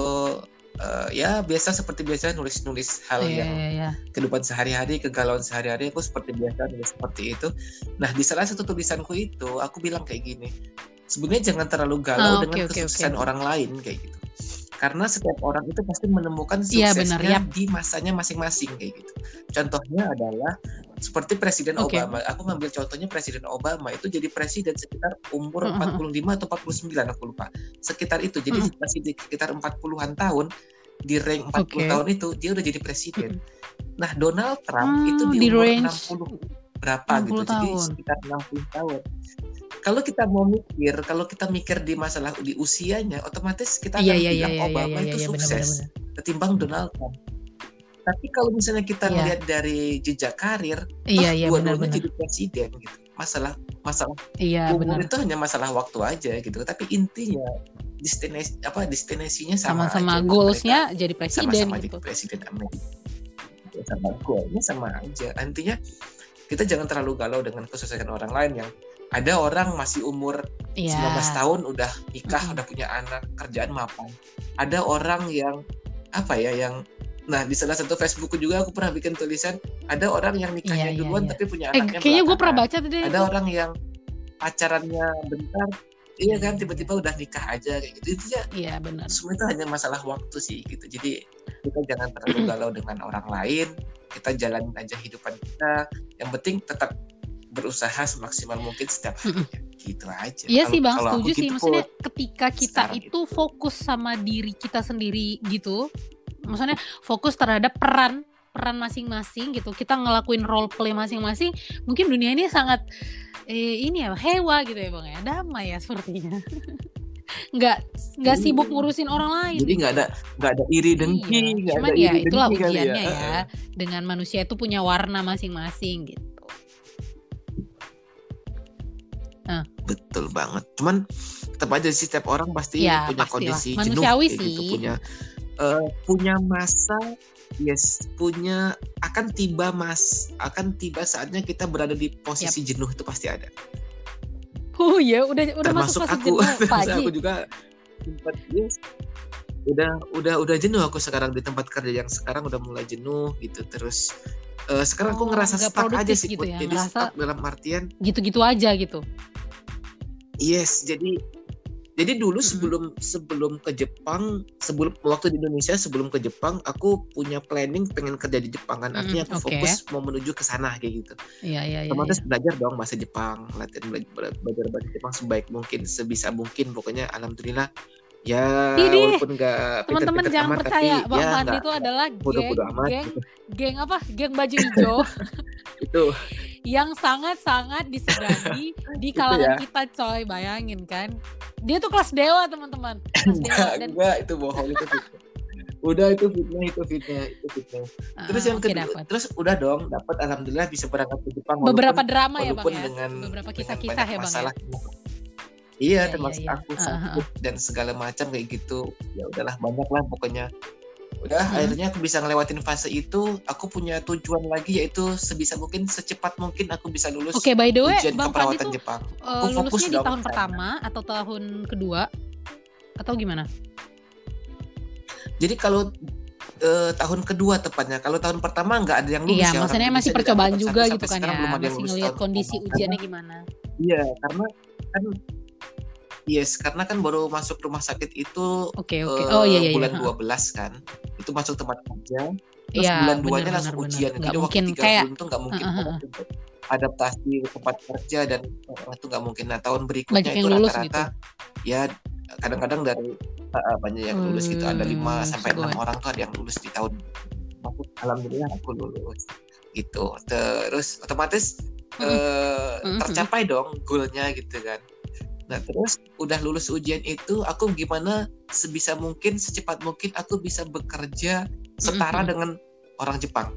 uh, ya biasa seperti biasa nulis-nulis hal yeah, yang yeah, yeah. kehidupan sehari-hari, kegalauan sehari-hari aku seperti biasa nulis seperti itu. Nah, di salah satu tulisanku itu aku bilang kayak gini. Sebenarnya jangan terlalu galau oh, dengan okay, kesuksesan okay. orang lain kayak gitu karena setiap orang itu pasti menemukan iya, suksesnya ya, benar, ya. di masanya masing-masing kayak gitu. Contohnya adalah seperti Presiden okay. Obama. Aku ngambil contohnya Presiden Obama itu jadi presiden sekitar umur uh -huh. 45 atau 49 aku lupa. Sekitar itu. Jadi uh -huh. masih di sekitar 40-an tahun di rank 40 okay. tahun itu dia udah jadi presiden. Nah, Donald Trump hmm, itu di, di umur range 60 berapa 60 gitu. Tahun. Jadi sekitar 60 tahun kalau kita mau mikir, kalau kita mikir di masalah di usianya, otomatis kita iya, akan iya, bilang iya, iya, Obama iya, itu iya, sukses bener, bener. ketimbang Donald Trump. Tapi kalau misalnya kita iya. lihat dari jejak karir, iya, iya, dua-duanya jadi presiden gitu. Masalah masalah iya, umur bener. itu hanya masalah waktu aja gitu. Tapi intinya destinasi apa destinasinya sama sama-sama goalsnya jadi presiden sama-sama gitu. jadi presiden Amerika sama goalnya sama aja intinya kita jangan terlalu galau dengan kesuksesan orang lain yang ada orang masih umur yeah. 19 tahun udah nikah, mm. udah punya anak, kerjaan mapan. Ada orang yang apa ya yang Nah, di salah satu Facebookku juga aku pernah bikin tulisan, ada orang yang nikahnya yeah, iya, duluan yeah, tapi punya eh, anaknya Kayaknya gue pernah baca tadi. Ada orang yang pacarannya bentar, iya kan tiba-tiba udah nikah aja kayak gitu. Itu ya. Iya, benar. Semua itu hanya masalah waktu sih gitu. Jadi kita jangan terlalu galau dengan orang lain, kita jalanin aja hidupan kita. Yang penting tetap berusaha semaksimal mungkin setiap hari gitu aja. Iya sih bang, setuju sih. Gitu, Maksudnya ketika kita itu gitu. fokus sama diri kita sendiri gitu, maksudnya fokus terhadap peran peran masing-masing gitu. Kita ngelakuin role play masing-masing. Mungkin dunia ini sangat eh, ini ya hewa gitu ya bang ya, damai ya sepertinya. nggak nggak iya. sibuk ngurusin orang lain jadi nggak ada nggak ada iri dengki iya. cuman ya itulah ya. ujiannya ya. ya dengan manusia itu punya warna masing-masing gitu Uh. Betul banget. Cuman tetap aja sih setiap orang pasti ya, punya pastilah. kondisi Manusiawi jenuh sih. gitu, punya uh, punya masa yes, punya akan tiba mas akan tiba saatnya kita berada di posisi yep. jenuh itu pasti ada. Oh ya, udah udah termasuk masuk fase aku, jenuh, Pak aku juga sempat yes, udah udah udah jenuh aku sekarang di tempat kerja yang sekarang udah mulai jenuh gitu terus uh, sekarang aku Oh, ngerasa stuck aja sih gitu ya, jadi ngerasa- stuck dalam artian Gitu-gitu aja gitu. yes jadi jadi dulu sebelum sebelum ke Jepang sebelum waktu di Indonesia sebelum ke Jepang aku punya planning pengen kerja di Jepang kan artinya Mm-mm, aku oke. fokus mau menuju ke sana kayak gitu Iya iya iya. otomatis iya. belajar dong bahasa Jepang latihan bela- bela- belajar bahasa Jepang sebaik mungkin sebisa mungkin pokoknya alhamdulillah ya Idih, walaupun nggak Teman-teman jangan amat, percaya, tapi Bang ya Fandi nggak itu adalah bodoh-bodoh geng, amat geng, gitu. geng apa? Geng baju hijau itu yang sangat-sangat disegani di kalangan ya. kita, coy. Bayangin kan? Dia tuh kelas dewa, teman-teman. Kelas dewa dan enggak itu bohong itu fitnah udah itu fitnah itu fitnah itu fitnah terus Ah, yang oke, kedua dapet. terus udah dong dapat alhamdulillah bisa berangkat ke Jepang beberapa walaupun drama ya, Bang ya. dengan Beberapa kisah-kisah ya, Bang ya. Iya Iya, termasuk iya, iya. aku Ah, ah, sakit dan segala macam kayak gitu ya udahlah banyak lah pokoknya udah Hmm. akhirnya aku bisa ngelewatin fase itu aku punya tujuan lagi yaitu sebisa mungkin secepat mungkin aku bisa lulus Oke, by the way, ujian Bang keperawatan tuh Jepang eh, Aku fokus di tahun pertama atau tahun kedua atau gimana? Jadi kalau eh, tahun kedua tepatnya, kalau tahun pertama nggak ada yang lulus Iya, ya. maksudnya masih percobaan juga gitu sampai kan ya. belum ada Masih ngelihat kondisi ujiannya gimana. Iya, karena kan yes, karena kan baru masuk rumah sakit itu Oke, oke. eh, Oh iya iya iya. bulan Ha. 12 kan. Itu masuk tempat kerja. Terus Iya, bulan benar duanya benar langsung benar. ujian. Nggak Jadi mungkin waktu tiga kayak bulan itu nggak mungkin Heeh, banget untuk adaptasi ke tempat kerja dan eh, itu nggak mungkin. Nah tahun berikutnya banyak itu lulus gitu. rata-rata ya kadang-kadang dari eh, banyak yang lulus gitu. Ada lima Hmm, sampai enam orang tuh ada yang lulus di tahun. Alhamdulillah aku lulus gitu. Terus otomatis eh, Mm-mm. tercapai dong goalnya gitu kan. Nah terus udah lulus ujian itu aku gimana sebisa mungkin secepat mungkin aku bisa bekerja setara Mm-mm. dengan orang Jepang.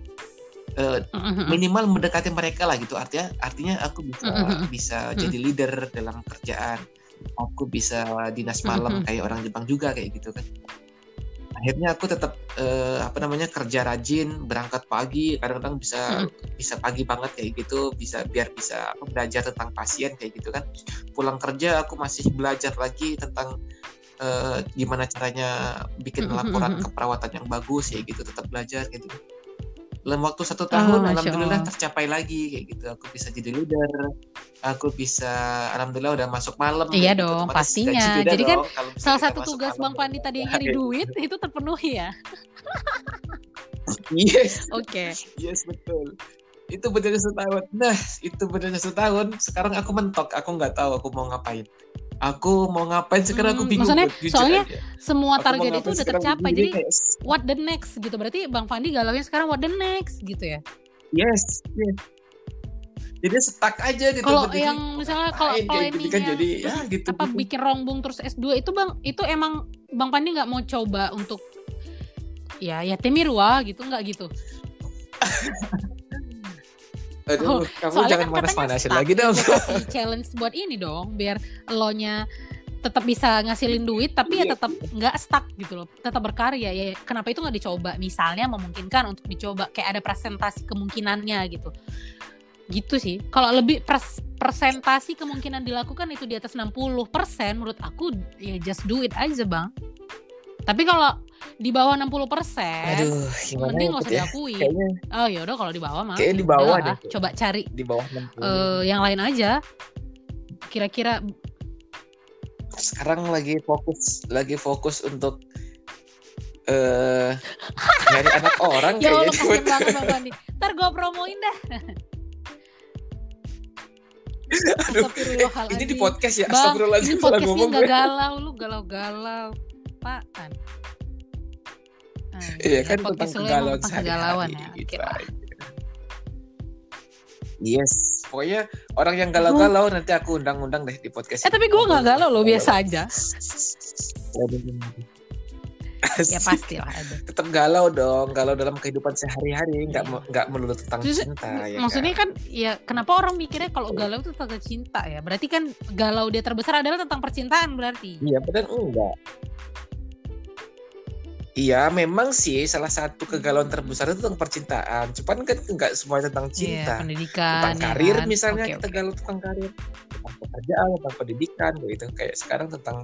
Eh, Mm-mm. minimal mendekati mereka lah gitu artinya artinya aku bisa Mm-mm. bisa Mm-mm. jadi leader dalam kerjaan aku bisa dinas malam Mm-mm. kayak orang Jepang juga kayak gitu kan akhirnya aku tetap eh, apa namanya kerja rajin berangkat pagi kadang-kadang bisa bisa pagi banget kayak gitu bisa biar bisa apa, belajar tentang pasien kayak gitu kan. Pulang kerja aku masih belajar lagi tentang eh, gimana caranya bikin Mm-mm, laporan mm-mm. keperawatan yang bagus ya gitu tetap belajar gitu dalam waktu satu Oh, tahun Masya alhamdulillah Allah. tercapai lagi kayak gitu aku bisa jadi leader aku bisa alhamdulillah udah masuk malam Iya gitu. dong, Otomatis pastinya. Jadi kan dong Salah satu tugas. Bang Pandi tadi yang nyari duit itu terpenuhi ya. yes Oke. yes betul itu benernya setahun nah itu benernya setahun sekarang aku mentok aku nggak tahu aku mau ngapain aku mau ngapain sekarang aku Hmm, bingung maksudnya jujur soalnya aja. Semua target itu udah tercapai. Jadi what the next gitu. Berarti Bang Fandi galaunya sekarang what the next gitu ya. yes yes jadi stuck aja gitu Kalau yang misalnya kalau gitu planning kan yang jadi ya gitu apa gitu. bikin rongbung terus S2 itu Bang itu emang Bang Pandi nggak mau coba untuk ya ya Temirwa gitu nggak gitu. Aduh, Oh, kamu Soalnya jangan kan stuck. lagi dong. Kasih challenge buat ini dong biar elonya tetap bisa ngasilin duit tapi ya Iya. tetap nggak stuck gitu loh tetap berkarya ya kenapa itu nggak dicoba misalnya memungkinkan untuk dicoba kayak ada presentasi kemungkinannya gitu gitu sih kalau lebih pres- presentasi kemungkinan dilakukan itu di atas 60% menurut aku ya just do it aja bang tapi kalau di bawah 60% Aduh, gimana mending ya, nggak usah ya? diakui Kayaknya oh ya udah kalau di bawah mah Kayaknya di bawah deh. coba cari di bawah 60. eh yang lain aja kira-kira sekarang lagi fokus lagi fokus untuk eh nyari anak orang ya Allah kayaknya kasian banget bang Bandi ntar gue promoin dah Aduh, Astagfirullahaladzim. ini di podcast ya bang ini podcastnya gue. galau lu galau-galau apaan? Ah, Iya kan podcast tentang kegalauan kegalauan ya gitu aja. Yes, pokoknya orang yang galau-galau nanti aku undang-undang deh di podcast. eh tapi gue nggak galau loh biasa aja. Ya pasti lah ada tetap galau dong galau dalam kehidupan sehari-hari nggak yeah. nggak melulu tentang Just, cinta ya maksudnya kan? kan ya kenapa orang mikirnya kalau galau itu tentang cinta ya? Berarti kan galau dia terbesar adalah tentang percintaan berarti? Iya benar enggak Iya, memang sih salah satu kegalauan terbesar itu tentang percintaan. Cuman kan nggak semua tentang iya, cinta. Iya, pendidikan. Tentang ya karir kan? misalnya okay, kita okay. galau tentang karir, tentang pekerjaan, tentang pendidikan, gitu. Kayak sekarang tentang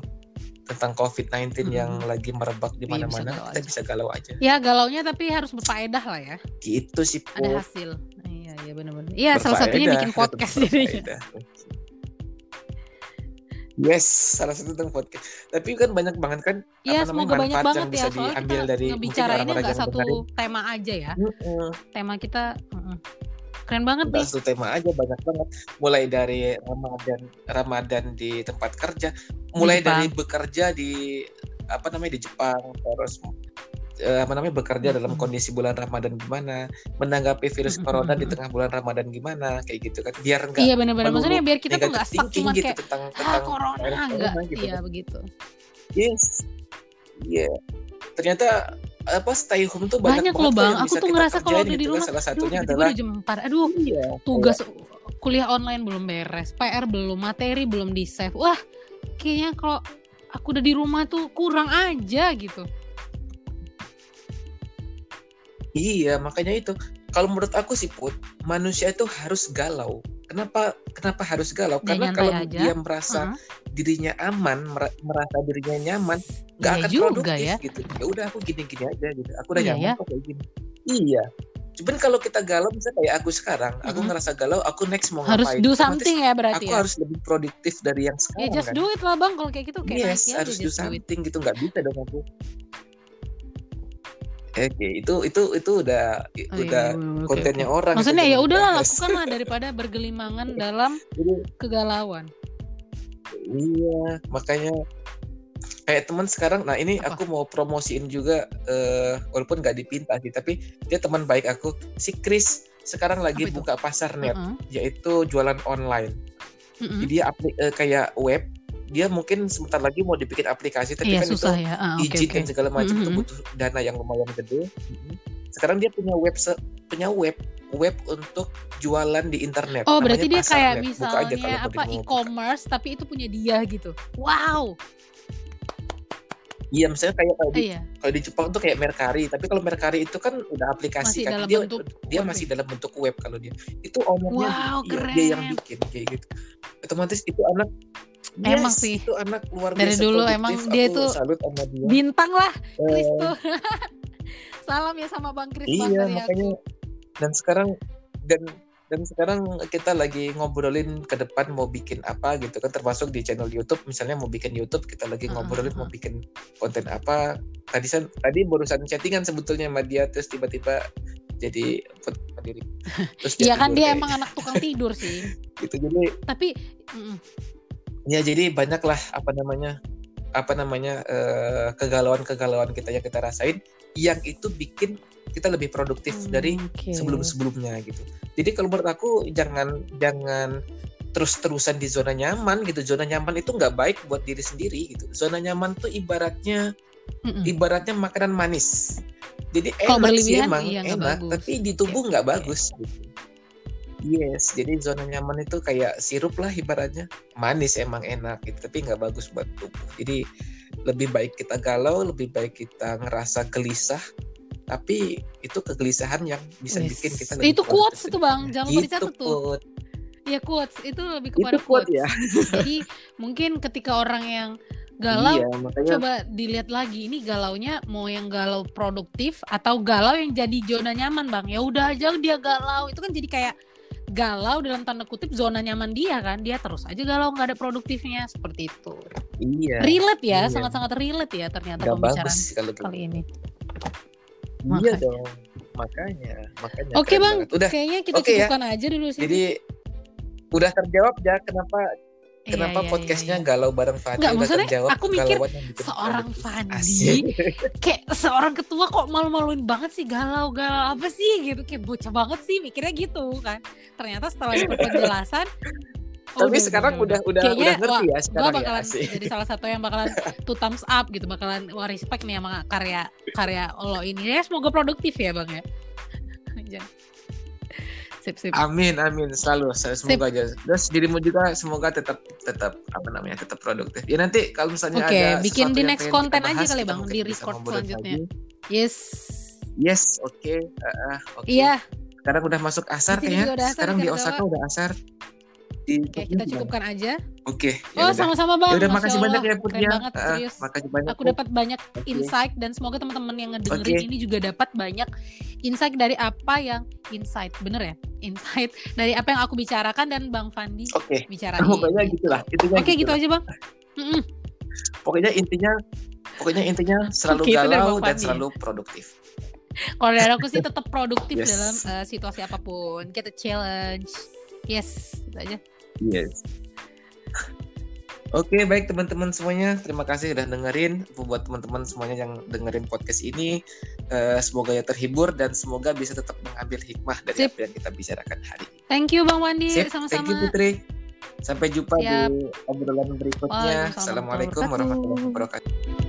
tentang COVID-19 hmm. yang lagi merebak di iya, mana-mana, kita bisa galau aja. Ya galaunya tapi harus berfaedah lah ya. Gitu sih. Ada hasil. Iya, iya benar-benar. Iya, salah satunya bikin podcast jadinya. Yes, salah satu tentang podcast. Tapi kan banyak banget kan Iya, semoga banyak banget ya, diambil kita dari ini nggak satu dengerin. tema aja ya. Mm -hmm. Tema kita mm -mm. keren banget nih. Satu tema aja banyak banget. Mulai dari Ramadan Ramadan di tempat kerja, mulai di dari bekerja di apa namanya di Jepang, terus uh, apa namanya bekerja dalam kondisi bulan Ramadan gimana, menanggapi virus corona di tengah bulan Ramadan gimana, kayak gitu kan. Biar enggak Iya benar-benar maksudnya biar kita tuh enggak stuck cuma gitu kayak tentang, ah, tentang corona enggak. Gitu. Iya begitu. Yes. Iya. Yeah. Ternyata apa stay home tuh banyak, banyak loh bang. Aku tuh ngerasa kalau udah di gitu kan. rumah, salah satunya aduh, adalah jam 4 Aduh, iya, tugas iya. kuliah online belum beres, PR belum, materi belum di save. Wah, kayaknya kalau aku udah di rumah tuh kurang aja gitu. Iya, makanya itu. Kalau menurut aku sih Put, manusia itu harus galau. Kenapa kenapa harus galau? Dia Karena kalau aja. dia merasa uh -huh. dirinya aman, merasa dirinya nyaman, nggak iya akan juga, produktif ya. gitu. Ya udah aku gini-gini aja gitu. Aku udah iya, nyaman ya? kok kayak gini. Iya. Cuman kalau kita galau bisa kayak aku sekarang, aku mm -hmm. ngerasa galau, aku next mau harus ngapain? Harus do something ya berarti Aku ya? harus lebih produktif dari yang sekarang Ya just kan? do it lah bang, kalau kayak gitu kayak Yes, harus do something gitu, nggak bisa dong aku Oke, okay, itu itu itu udah oh, udah iya, kontennya okay. orang. Maksudnya ya udahlah lakukanlah daripada bergelimangan dalam kegalauan. Iya, makanya kayak teman sekarang nah ini Apa? aku mau promosiin juga uh, walaupun nggak dipinta sih tapi dia teman baik aku si Chris sekarang lagi buka pasar net uh -huh. yaitu jualan online uh -huh. jadi dia aplik uh, kayak web dia mungkin sebentar lagi mau dibikin aplikasi tapi iya, kan susah itu ya. ah, izin okay, dan segala macam mm -hmm. itu butuh dana yang lumayan gede. Sekarang dia punya web punya web web untuk jualan di internet. Oh, berarti dia kayak misalnya aja apa e-commerce tapi itu punya dia gitu. Wow. Iya, misalnya kayak kalau di, iya. kalau di Jepang tuh kayak Mercari, tapi kalau Mercari itu kan udah aplikasi masih kan dia dia masih dalam bentuk web kalau dia. Itu ownernya wow, dia, dia yang bikin kayak gitu. Otomatis itu anak Yes, emang sih. itu anak luar biasa dari dulu emang dia tuh dia. bintang lah Chris uh, tuh salam ya sama bang Chris iya makanya aku. dan sekarang dan dan sekarang kita lagi ngobrolin ke depan mau bikin apa gitu kan termasuk di channel YouTube misalnya mau bikin YouTube kita lagi ngobrolin uh, mau bikin konten apa. Tadi tadi barusan chattingan sebetulnya sama dia terus tiba-tiba jadi diri terus iya kan dia emang anak tukang tidur sih. Gitu jadi tapi mm, ya jadi banyaklah apa namanya apa namanya uh, kegalauan-kegalauan kita yang kita rasain yang itu bikin kita lebih produktif hmm, dari okay. sebelum-sebelumnya gitu. Jadi kalau menurut aku jangan jangan terus-terusan di zona nyaman gitu. Zona nyaman itu nggak baik buat diri sendiri gitu. Zona nyaman tuh ibaratnya Mm-mm. ibaratnya makanan manis. Jadi enak sih emang iya, enak, tapi di tubuh nggak okay. bagus. Gitu. Yes, jadi zona nyaman itu kayak sirup lah ibaratnya. Manis emang enak gitu, tapi nggak bagus buat tubuh. Jadi lebih baik kita galau, lebih baik kita ngerasa gelisah. Tapi itu kegelisahan yang bisa yes. bikin kita lebih Itu quotes itu bang, jangan lupa gitu, dicatat tuh. Iya quotes, itu lebih kepada itu quotes. ya. Jadi mungkin ketika orang yang galau iya, makanya... coba dilihat lagi ini galaunya mau yang galau produktif atau galau yang jadi zona nyaman bang ya udah aja dia galau itu kan jadi kayak galau dalam tanda kutip zona nyaman dia kan. Dia terus aja galau nggak ada produktifnya. Seperti itu. Iya. Relate ya sangat-sangat iya. relate ya ternyata gak pembicaraan kalau kali ini. Iya dong. Makanya makanya oke okay, bang. udah. Kayaknya kita okay, ya. cukupkan ya. aja dulu sih jadi udah terjawab ya kenapa Iya, Kenapa iya, podcastnya iya, iya. galau bareng Fandi? Gak maksudnya aku mikir seorang Fandi kayak seorang ketua kok malu-maluin banget sih galau-galau apa sih gitu kayak bocah banget sih mikirnya gitu kan. Ternyata setelah ikut penjelasan Tapi udah, sekarang udah udah Kayaknya, udah ngerti wah, ya sekarang gua ya, bakalan ya. jadi salah satu yang bakalan two thumbs up gitu, bakalan wah respect nih sama karya karya lo ini. Ya semoga produktif ya Bang ya. sip, sip. Amin, amin. Selalu, semoga sip. aja. Terus dirimu juga semoga tetap tetap apa namanya tetap produktif. Ya nanti kalau misalnya okay, ada bikin di next konten aja kali bang, di record selanjutnya. Lagi. Yes. Yes, oke. Okay. Uh, okay. Iya. Sekarang udah masuk asar kayaknya. Sekarang di Osaka udah asar Oke, kita cukupkan aja. Oke. Okay, ya oh, sama-sama Bang. Yaudah, makasih banyak ya Putri. Keren banget, serius. Uh, makasih banyak. Aku dapat banyak okay. insight dan semoga teman-teman yang ngedengerin okay. ini juga dapat banyak insight dari apa yang insight, bener ya? Insight dari apa yang aku bicarakan dan Bang Fandi okay. bicarain. Pokoknya gitulah. Oke, okay, gitu, gitu aja Bang. Mm -mm. Pokoknya intinya pokoknya intinya selalu okay, galau dan selalu produktif. Kalau dari aku sih tetap produktif yes. dalam uh, situasi apa pun. Kita challenge. Yes, itu aja. Yes. Oke, baik teman-teman semuanya. Terima kasih sudah dengerin. Buat teman-teman semuanya yang dengerin podcast ini, uh, semoga ya terhibur dan semoga bisa tetap mengambil hikmah dari Sip. apa yang kita bicarakan hari ini. Thank you Bang Wandi, sama-sama. Thank you Putri. Sampai jumpa Siap. di obrolan berikutnya. Assalamualaikum warahmatullahi wabarakatuh.